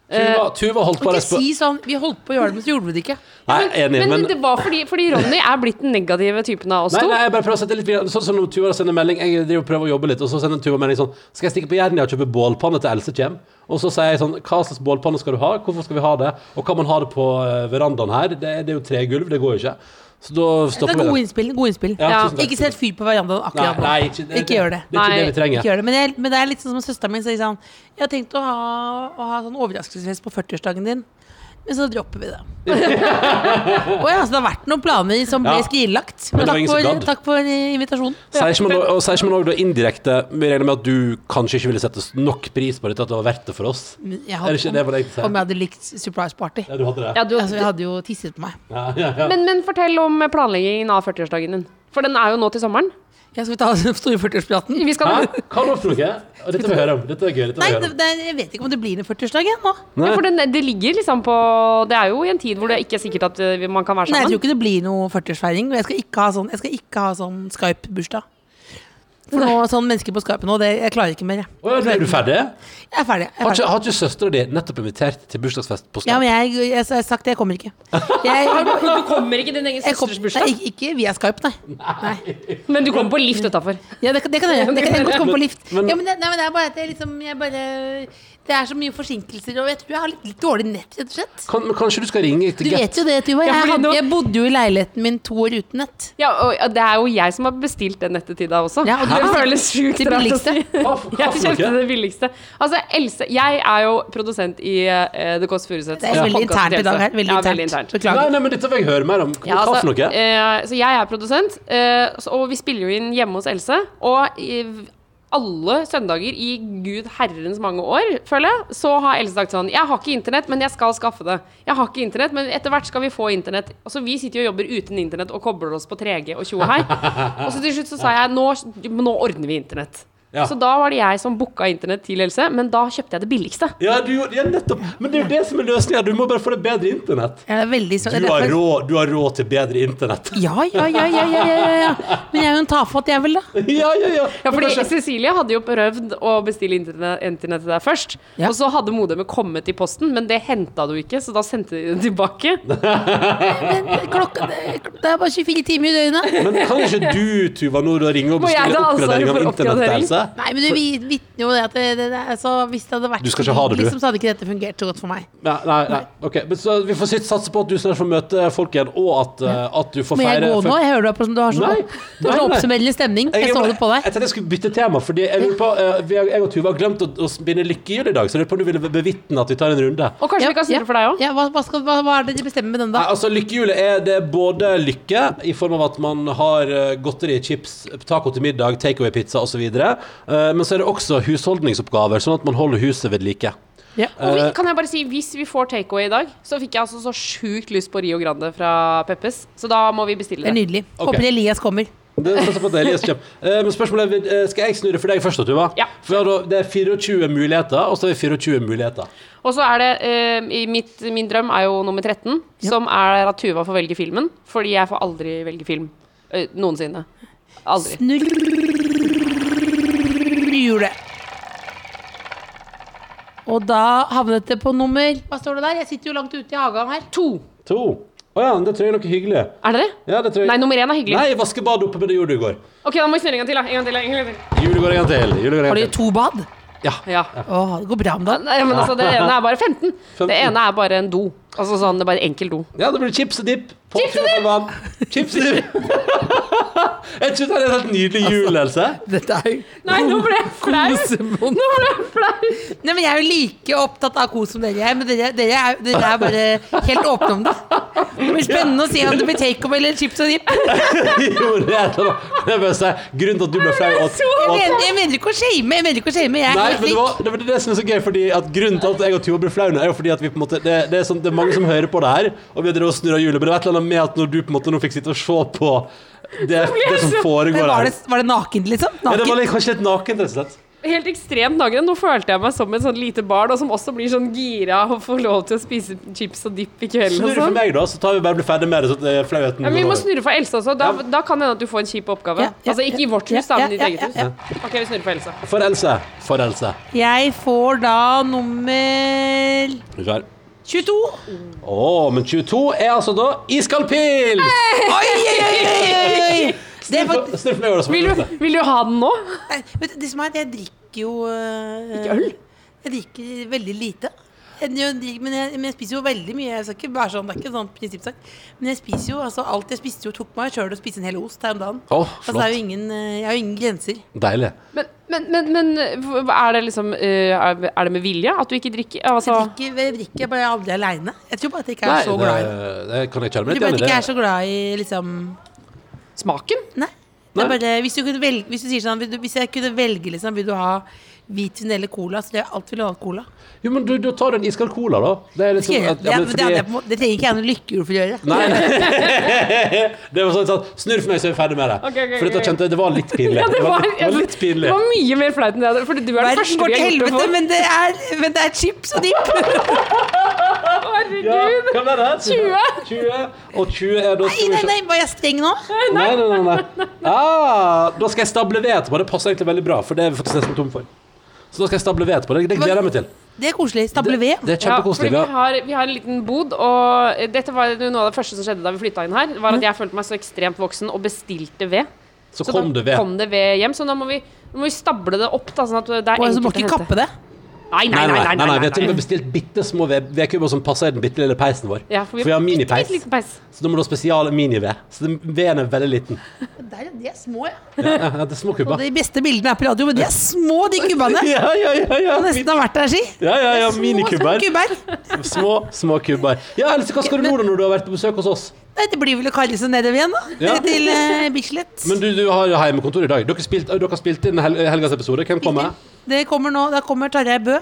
Tuva, Tuva holdt på å respe- si sånn 'Vi holdt på å gjøre det, men så gjorde vi det ikke'. Nei, enig, Men, men det var fordi, fordi Ronny er blitt den negative typen av oss to. nei, jeg bare prøver å sette litt Sånn som når Tuva sender melding Jeg driver og prøver å jobbe litt Og så sender Tuva melding sånn Skal jeg stikke på Jernia og kjøpe bålpanne til Else kjem? Og så sier jeg sånn Hva slags bålpanne skal du ha? Hvorfor skal vi ha det? Og kan man ha det på eh, verandaen her? Det, det er jo tregulv, det går jo ikke Så da Det stopper er vi gode innspill. Gode innspill. Ja, Ja. Ikke sett fyr på verandaen akkurat nå. nei ikke, det, Ikke gjør det. Det er ikke det vi trenger det. Men, jeg, men det er litt sånn som søsteren min sier sånn Jeg har tenkt å ha, å ha sånn overraskelsesfest på 40-årsdagen din. Men så dropper vi det. Å ja, så det har vært noen planer som ble Ja. skrinlagt. Men det takk for, takk for invitasjonen. Sier ikke man, også indirekte Vi regner med at du kanskje ikke ville sette nok pris på dette At det var verdt det for oss Jeg Er hadde, det det jeg om jeg hadde likt surprise party. Ja, du hadde det Ja, du, Altså, jeg hadde jo tisset på meg. ja, ja, ja. men, men fortell om planleggingen av 40-årsdagen din. For den er jo nå til sommeren. Ja, skal vi ta den store 40-årspraten? Vi skal Hæ? Hva lovte noe? Dette vil vi høre om Dette er gøy, dette Nei, høre det, om det, jeg vet ikke om det blir en 40-årsdag igjen nå. Ja, for den, det ligger liksom på Det er jo i en tid hvor det ikke er sikkert at eh, man kan være sammen. Nei, jeg tror ikke det blir noe 40-årsfeiring. og Jeg skal ikke ha sånn, skal ikke ha sånn Skype-bursdag. For nå, sånn mennesker på Skype nå, det, jeg klarer ikke mer. Jeg, Å, ja, Er du ferdig? jeg er ferdig. Jeg er Har ferdig. ikke, har ikke søstera di nettopp invitert til bursdagsfest på Skype? Ja, men jeg, jeg, jeg har sagt det, jeg kommer ikke. Jeg, Du kommer ikke til din egen jeg kom, søsters nei, bursdag, ikke, ikke via Skype, nei. nei. men du kommer på lift utafor. Ja, det, kan- det kan jeg gjøre. Det kan jeg godt komme på lift. Men- Ja, men det, nei, men det er bare at jeg liksom jeg bare, Det er så mye forsinkelser, og jeg tror jeg har litt, litt dårlig nett, rett og slett. Kan, men kanskje du skal ringe Du til Get? vet jo det, Tuva. Jeg, Ja, nå- jeg bodde jo i leiligheten min to år uten nett. Ja, og det er jo jeg som har bestilt det nettet til deg også. Ja, og du det har føles sjukt det rart å si. Jeg kjøpte det billigste. Altså, Else Jeg er jo produsent i uh, The Kåss Furuseths. Det er veldig internt i dag her. Veldig ja, veldig internt. Nei, Beklager. nei, men dette vil jeg høre mer om. Hva, Ja, altså, for noe? Uh, så jeg er produsent, uh, så- og vi spiller jo inn hjemme hos Else. Og i alle søndager i gud herrens mange år, føler jeg, så har Else sagt sånn Jeg har ikke internett, men jeg skal skaffe det. Jeg har ikke internett, men etter hvert skal vi få internett. Altså, Vi sitter jo og jobber uten internett og kobler oss på 3G og tjo og hei. Og så til slutt så sa jeg nå, nå ordner vi internett. Ja. Så da var det jeg som booka internett til Else, men da kjøpte jeg det billigste. Ja, du, ja, nettopp. Men det er jo det som er løsninga. Du må bare få det bedre internett. Jeg er veldig så, Du har råd, du har råd til bedre internett. Ja, ja, ja, ja, ja, ja, ja. Men jeg er jo en tafatt, jævel, da. Ja, ja, ja. Ja, fordi kanskje- Cecilie hadde jo prøvd å bestille internett, internett til deg først. Ja. Og så hadde modemet kommet i posten, men det henta du ikke, så da sendte de det tilbake. Men klokka det, det er bare 24 timer i døgnet. Men kan ikke du, Tuva, nå ringe og bestille oppgradering av for internett til oppgradering? Else? Nei, men du vi- vitner jo det at det, det, det, altså, hvis det hadde vært Du skal ikke ha det, du. liksom, så hadde ikke dette fungert så godt for meg. Nei, nei, nei. Ok, men så Vi får sitt satse på at du snart får møte folk igjen, og at, uh, at du får Må jeg feire gå nå? Jeg hører du er på- du har så, du har nei, så oppsummerende stemning. Jeg så det på Jeg tenkte jeg skulle bytte tema, Fordi jeg lurer på uh, vi Jeg og Tuva har glemt å, å spinne lykkehjul i dag, så jeg lurer på om du ville bevitne at vi tar en runde. Og kanskje Ja, vi kan snurre ja. for deg òg? Ja, hva, hva, skal, hva, hva er det de bestemmer med den, Nei, da? altså Lykkehjulet er det både lykke, i form av at man har eh, godteri, chips, taco til middag, takeaway-pizza osv. Uh, men så er det også husholdningsoppgaver, sånn at man holder huset ved like. Ja. Og vi, Eh, kan jeg bare si, hvis vi får takeaway i dag, så fikk jeg altså så sjukt lyst på Rio Grande fra Peppes. Så da må vi bestille Det det er nydelig. Okay. Håper Elias kommer. Det er sånn at Elias kommer. Eh, men spørsmålet er, eh, skal jeg snurre for deg først, Tuva? Ja. For det er 24 muligheter, og så er vi 24 muligheter. Og så er det eh, i mitt, Min drøm er jo nummer 13, som er at Tuva får velge filmen. Fordi jeg får aldri velge film. Eh, noensinne. Aldri. Snurrhjulet. Og da havnet det på nummer Hva står det der? Jeg sitter jo langt ute i hagen her. To. To. Å ja, det tror jeg er noe hyggelig. Er det det? Ja, det tror jeg. Nei, nummer én er hyggelig. Nei, vaskebad oppe, med det gjorde du går. Ok, da må vi snurre en gang til. da En gang til, en gang til. Går en gang til. Julegår en Har de to bad? Ja. Ja. Å, det går bra om dagen. Nei, men altså, det ene er bare 15. 15. Det ene er bare en do. Altså sånn, det er bare en enkel do. Ja, det blir chips og dipp. Chips og dipp! Chips og dip. jeg syns det er en helt nydelig jul, Else. Dette er jo Nei, nå ble jeg flau! Nå ble jeg flau! Nei, men jeg er jo like opptatt av kos som dere er, men dere, dere, er, dere er bare helt åpne om det. Det blir spennende å se om det blir takeaway eller chips og dip. jo, det er det jeg bare si, grunnen til at du ble flau at, mener, jeg mener ikke å shame, jeg mener ikke å shame. Jeg er Nei, helt men det, var, det var det som er så gøy, fordi at grunnen til at jeg og Tuva ble flau nå, er jo fordi at vi på en måte det, det, er sånn, det er mange som hører på det her, og vi har drevet og snurra hjulet, men det var et eller annet med at når du på en måte nå fikk sitte og se på det, det som foregår var, her det, var det nakent, liksom? ja, Det var litt, kanskje litt nakent, rett og slett. Helt ekstremt naken. Nå følte jeg meg som et sånn lite barn, og som også blir sånn gira og får lov til å spise chips og dipp i kvelden Snurre for sånn. meg, da, så tar vi bare blir ferdig med det. Så flauheten Ja, vi må snurre for Else også. Da, Ja. da kan det hende at du får en kjip oppgave. Ja, ja, altså ikke i vårt hus, da, men i ditt eget hus. Ok, vi snurrer for Else. For Else. For Else. Jeg får da nummer Er klar? 22. Å, men 22 er altså da iskald pils! Oi, oi, oi, oi, oi. Det er fakt- får Vil vi du, vil du ha den nå? Nei, vet du, det som er at jeg drikker jo øh, Ikke øl? Jeg drikker veldig lite. Men, jeg, men jeg spiser jo veldig mye. Jeg skal ikke være sånn, Det er ikke sånn prinsippsak. Men jeg spiser jo altså alt jeg spiste jo tok meg sjøl å spise en hel ost her om dagen. Å, altså, det er jo ingen, øh, jeg har jo ingen grenser. Deilig. Men, men, men, men er det liksom eh, Er det med vilje at du ikke drikker? Altså, Jeg drikker, jeg drikker bare aldri aleine. Jeg tror bare at jeg ikke er Nei, så glad i det. kan jeg kjenne Jeg tror litt bare at jeg ikke er så glad i liksom smaken? Nei. Det er Nei. bare, hvis, du kunne velge, hvis du sier sånn Hvis jeg kunne velge, liksom, vil du ha hvitvin eller cola, så jeg alt vil ha cola. Jo, men du, du tar en iskald cola, da. Det er jeg, at, ja, men fordi- det, det trenger ikke jeg noe lykkehjul for å gjøre. Nei, nei. Det var sånn, sånn Snurr for meg, så er vi ferdig med det. Okay, okay, For dette kjente jeg det var litt pinlig. Ja, det, var, det var litt det var mye mer flaut enn det. For du er den første vi har gjort det helvete, for. men det er, men det er chips og dipp! Ja, Herregud! hva ble det? 20. 20. Og 20 er da Nei, nei, nei, var jeg streng nå? Nei, nei, nei, nei. Ah, da skal jeg stable ved etterpå. Det passer egentlig veldig bra, for det er vi faktisk nesten tom for. Så da skal jeg stable ved etterpå. Det, det gleder jeg meg til. Det er koselig. Stable ved. Det er Ja, kjempekoselig. fordi vi har, vi har en liten bod, og dette var noe av det første som skjedde da vi flytta inn her. Var at jeg følte meg så ekstremt voksen og bestilte ved. så Så kom da det ved. kom det ved hjem, så da må vi, nå må vi stable det opp. Da, sånn at det er må enkelt å ikke kappe det. Nei, Nei, nei, nei, nei, vi har til og med bestilt bitte små ved- vedkubber som passer i den bitte lille peisen vår. Ja, for vi, For vi har minipeis. bitte. Så da må du ha spesial minived. Så den veden er veldig liten. Der, de er små, ja. Ja, ja, det er små Og kubber. de beste bildene er på radio, men de er små, de kubbene. Ja, ja, ja. ja. Nesten har vært der, si. Ja, ja, ja, minikubber. små kubber. Små, små kubber. Ja, Else, hva skal du nå da når du har vært på besøk hos oss? Nei, det blir vel å kalle seg nedover igjen, da. Ja. Til uh, Bislett. Men du, du har hjemmekontor i dag. Dere, spilt, dere har spilt inn hel helgas episode. Hvem kommer? Det kommer nå, Da kommer Tarjei Bø.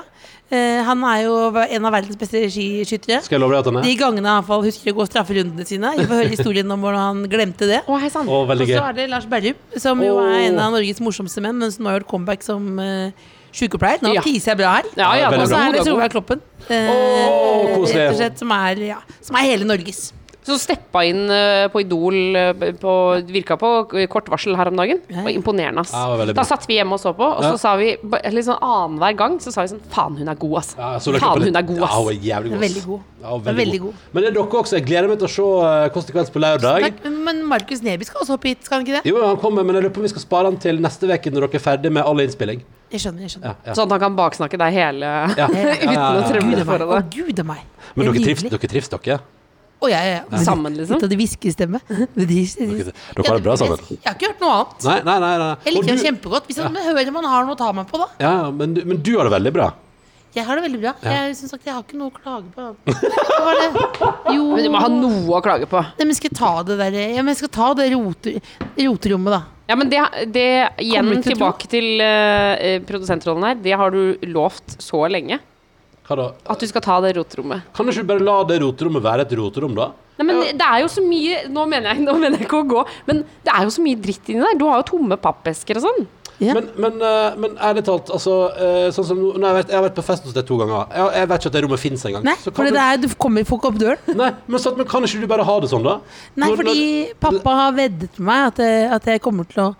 Uh, han er jo en av verdens beste skiskyttere. Skal jeg love deg at han er? De gangene han i hvert fall husker å gå strafferundene sine. Vi får høre historien om hvordan han glemte det. Oh, hei. Å, Og så er det Lars Berrum, som jo er en av Norges morsomste menn, men som nå har gjort comeback som uh, sykepleier. Nå Ja. tiser jeg bra her. Ja, ja, Og så er det. Solveig Kloppen. eh, oh, rett og slett, som er, ja, som er hele Norges. Så steppa inn eh, på Idol eh, på, Virka på kort varsel her om dagen. Det var imponerende, ass. Ja, var da satt vi hjemme og så på, og Ja. så sa vi litt sånn annenhver gang Så sa vi sånn Faen, hun er god, ass. Ja, Faen, hun er god, Ja, hun ass. er jævlig god. Hun er veldig god. Ja, er veldig god. Men det er dere også. Jeg gleder meg til å se uh, Konsekvens på lørdag. Men, men Markus Neby skal også opp hit, skal han ikke det? Jo, han kommer, men jeg lurer på om vi skal spare han til neste uke når dere er ferdig med all innspilling. Jeg skjønner. jeg skjønner Ja, ja. Sånn at han kan baksnakke deg hele Ja. Uten å Gud trøble meg. foran Å, deg. gud a meg. Men er dere trivs, dere trives, dere? Ja, ja. Sammen, liksom? Litt av det hviskestemme. Det er- Dere har det bra sammen? Jeg har ikke hørt noe annet. Nei, nei, nei. nei. Jeg liker det kjempegodt. Hvis man hører man har noe å ta meg på, da. Ja, men, du- men du har det veldig bra. Jeg har det veldig bra. Jeg som sagt, jeg har ikke noe å klage på. Var det? Jo Men du må ha noe å klage på. Nei, men skal jeg ta det der Ja, men jeg skal ta det roter, roterommet, da. Ja, men det, det Igjen Kommer til tilbake til uh, produsentrollen her. Det har du lovt så lenge. Hva da? At du skal ta det roterommet. Kan du ikke bare la det roterommet være et roterom, da? Nei, men det er jo så mye Nå mener jeg, nå mener jeg ikke å gå, men det er jo så mye dritt inni der. Du har jo tomme pappesker og sånn. Yeah. Men, men, eh, men ærlig talt, altså eh, Sånn som nå har jeg, vært, jeg har vært på fest hos deg to ganger. Jeg, jeg vet ikke at det rommet fins engang. Nei, for det er, du kommer ikke opp døren. Nei, men, så, men kan ikke du bare ha det sånn, da? Nei, Når- fordi når- pappa har veddet med meg at jeg, at jeg kommer til å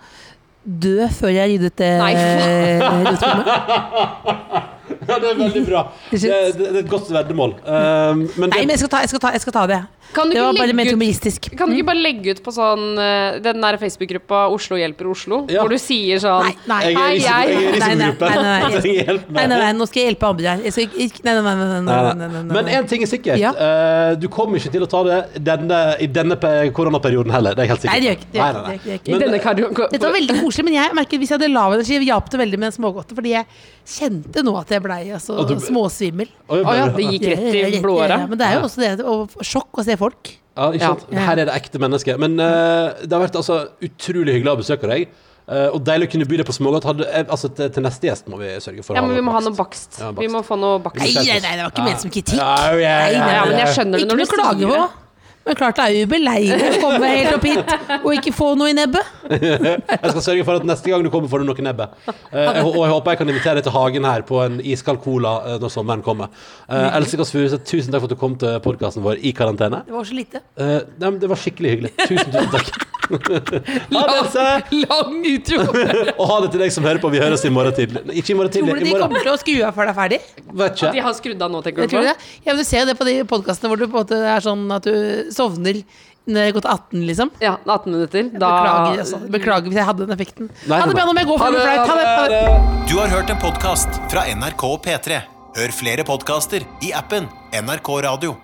dø før jeg har ryddet det roterommet. Ja, det er veldig bra. Det, er- det, det er et godt veddemål. Uh, men Nei, men jeg skal ta, jeg skal ta, jeg skal ta det. Kan du Det var bare mer humoristisk. Kan du ikke bare legge ut på sånn eh, den der Facebook-gruppa Oslo hjelper Oslo, Ja. hvor du sier sånn Nei, nei. jeg er Hei, jeg er i risikogruppe. nei, nei, nei. Jeg nå skal jeg hjelpe andre her. Jeg nei, nei, nei, nei, nei, Nei, nei, nei. nei, nei, Men én ting er sikkert. Ja. Uh, du kommer ikke til å ta det denne, i denne koronaperioden heller. Det er jeg helt sikker Nei, det gjør ikke- Nei, nei, det Dette var veldig koselig, men jeg merker hvis jeg hadde lav energi, hjalp det veldig med smågodtet. Fordi jeg kjente nå at jeg blei altså, du- småsvimmel. Å ja, det gikk rett i blodåra. Ja, men det er jo også det og sjokk å se folk. Ja, ikke sant? Ja. Her er det ekte mennesker. Men uh, det har vært altså, utrolig hyggelig å besøke deg. Uh, og deilig å kunne by deg på smågodt. Eh, Altså, til, til neste gjest må vi sørge for Ja, å men vi må ha noe bakst. Ja, bakst. Vi må få noe bakst. Nei, nei, nei, det var ikke ment som kritikk. Ja, ja, ja, Nei, nei, ja, Ja, men jeg skjønner det Ikke når du klager på. Men klart det er jo beleilig å komme helt opp hit og ikke få noe i nebbet. Jeg skal sørge for at neste gang du kommer, får du noe i nebbet. Eh, og jeg håper jeg kan invitere deg til Hagen her på en iskald cola eh, når sommeren kommer. Uh, Else Kåss Furuseth, tusen takk for at du kom til podkasten vår i karantene. Det var så lite. Eh, nei, men det var skikkelig hyggelig. Tusen, tusen takk. Ha det, Else! Lang utro. Og ha det til deg som hører på. Vi høres i morgen tidlig. Nei, Ikke i morgen Tror tidlig, du i de morgen. kommer til å skru av før det er ferdig? Vet De ikke. har skrudd av nå, tenker Jeg du tror på? det. Ja, men du ser det på de podkastene hvor du på en måte er sånn at du sovner når det er gått 18, liksom. Ja, 18 minutter. Da Beklager, altså. Beklager hvis jeg hadde den effekten. Nei, Ha det bra, nå må jeg gå, for det blir flaut. Ha det. Ha det. ha det. Du har hørt en podkast fra NRK P3. Hør flere podkaster i appen NRK Radio.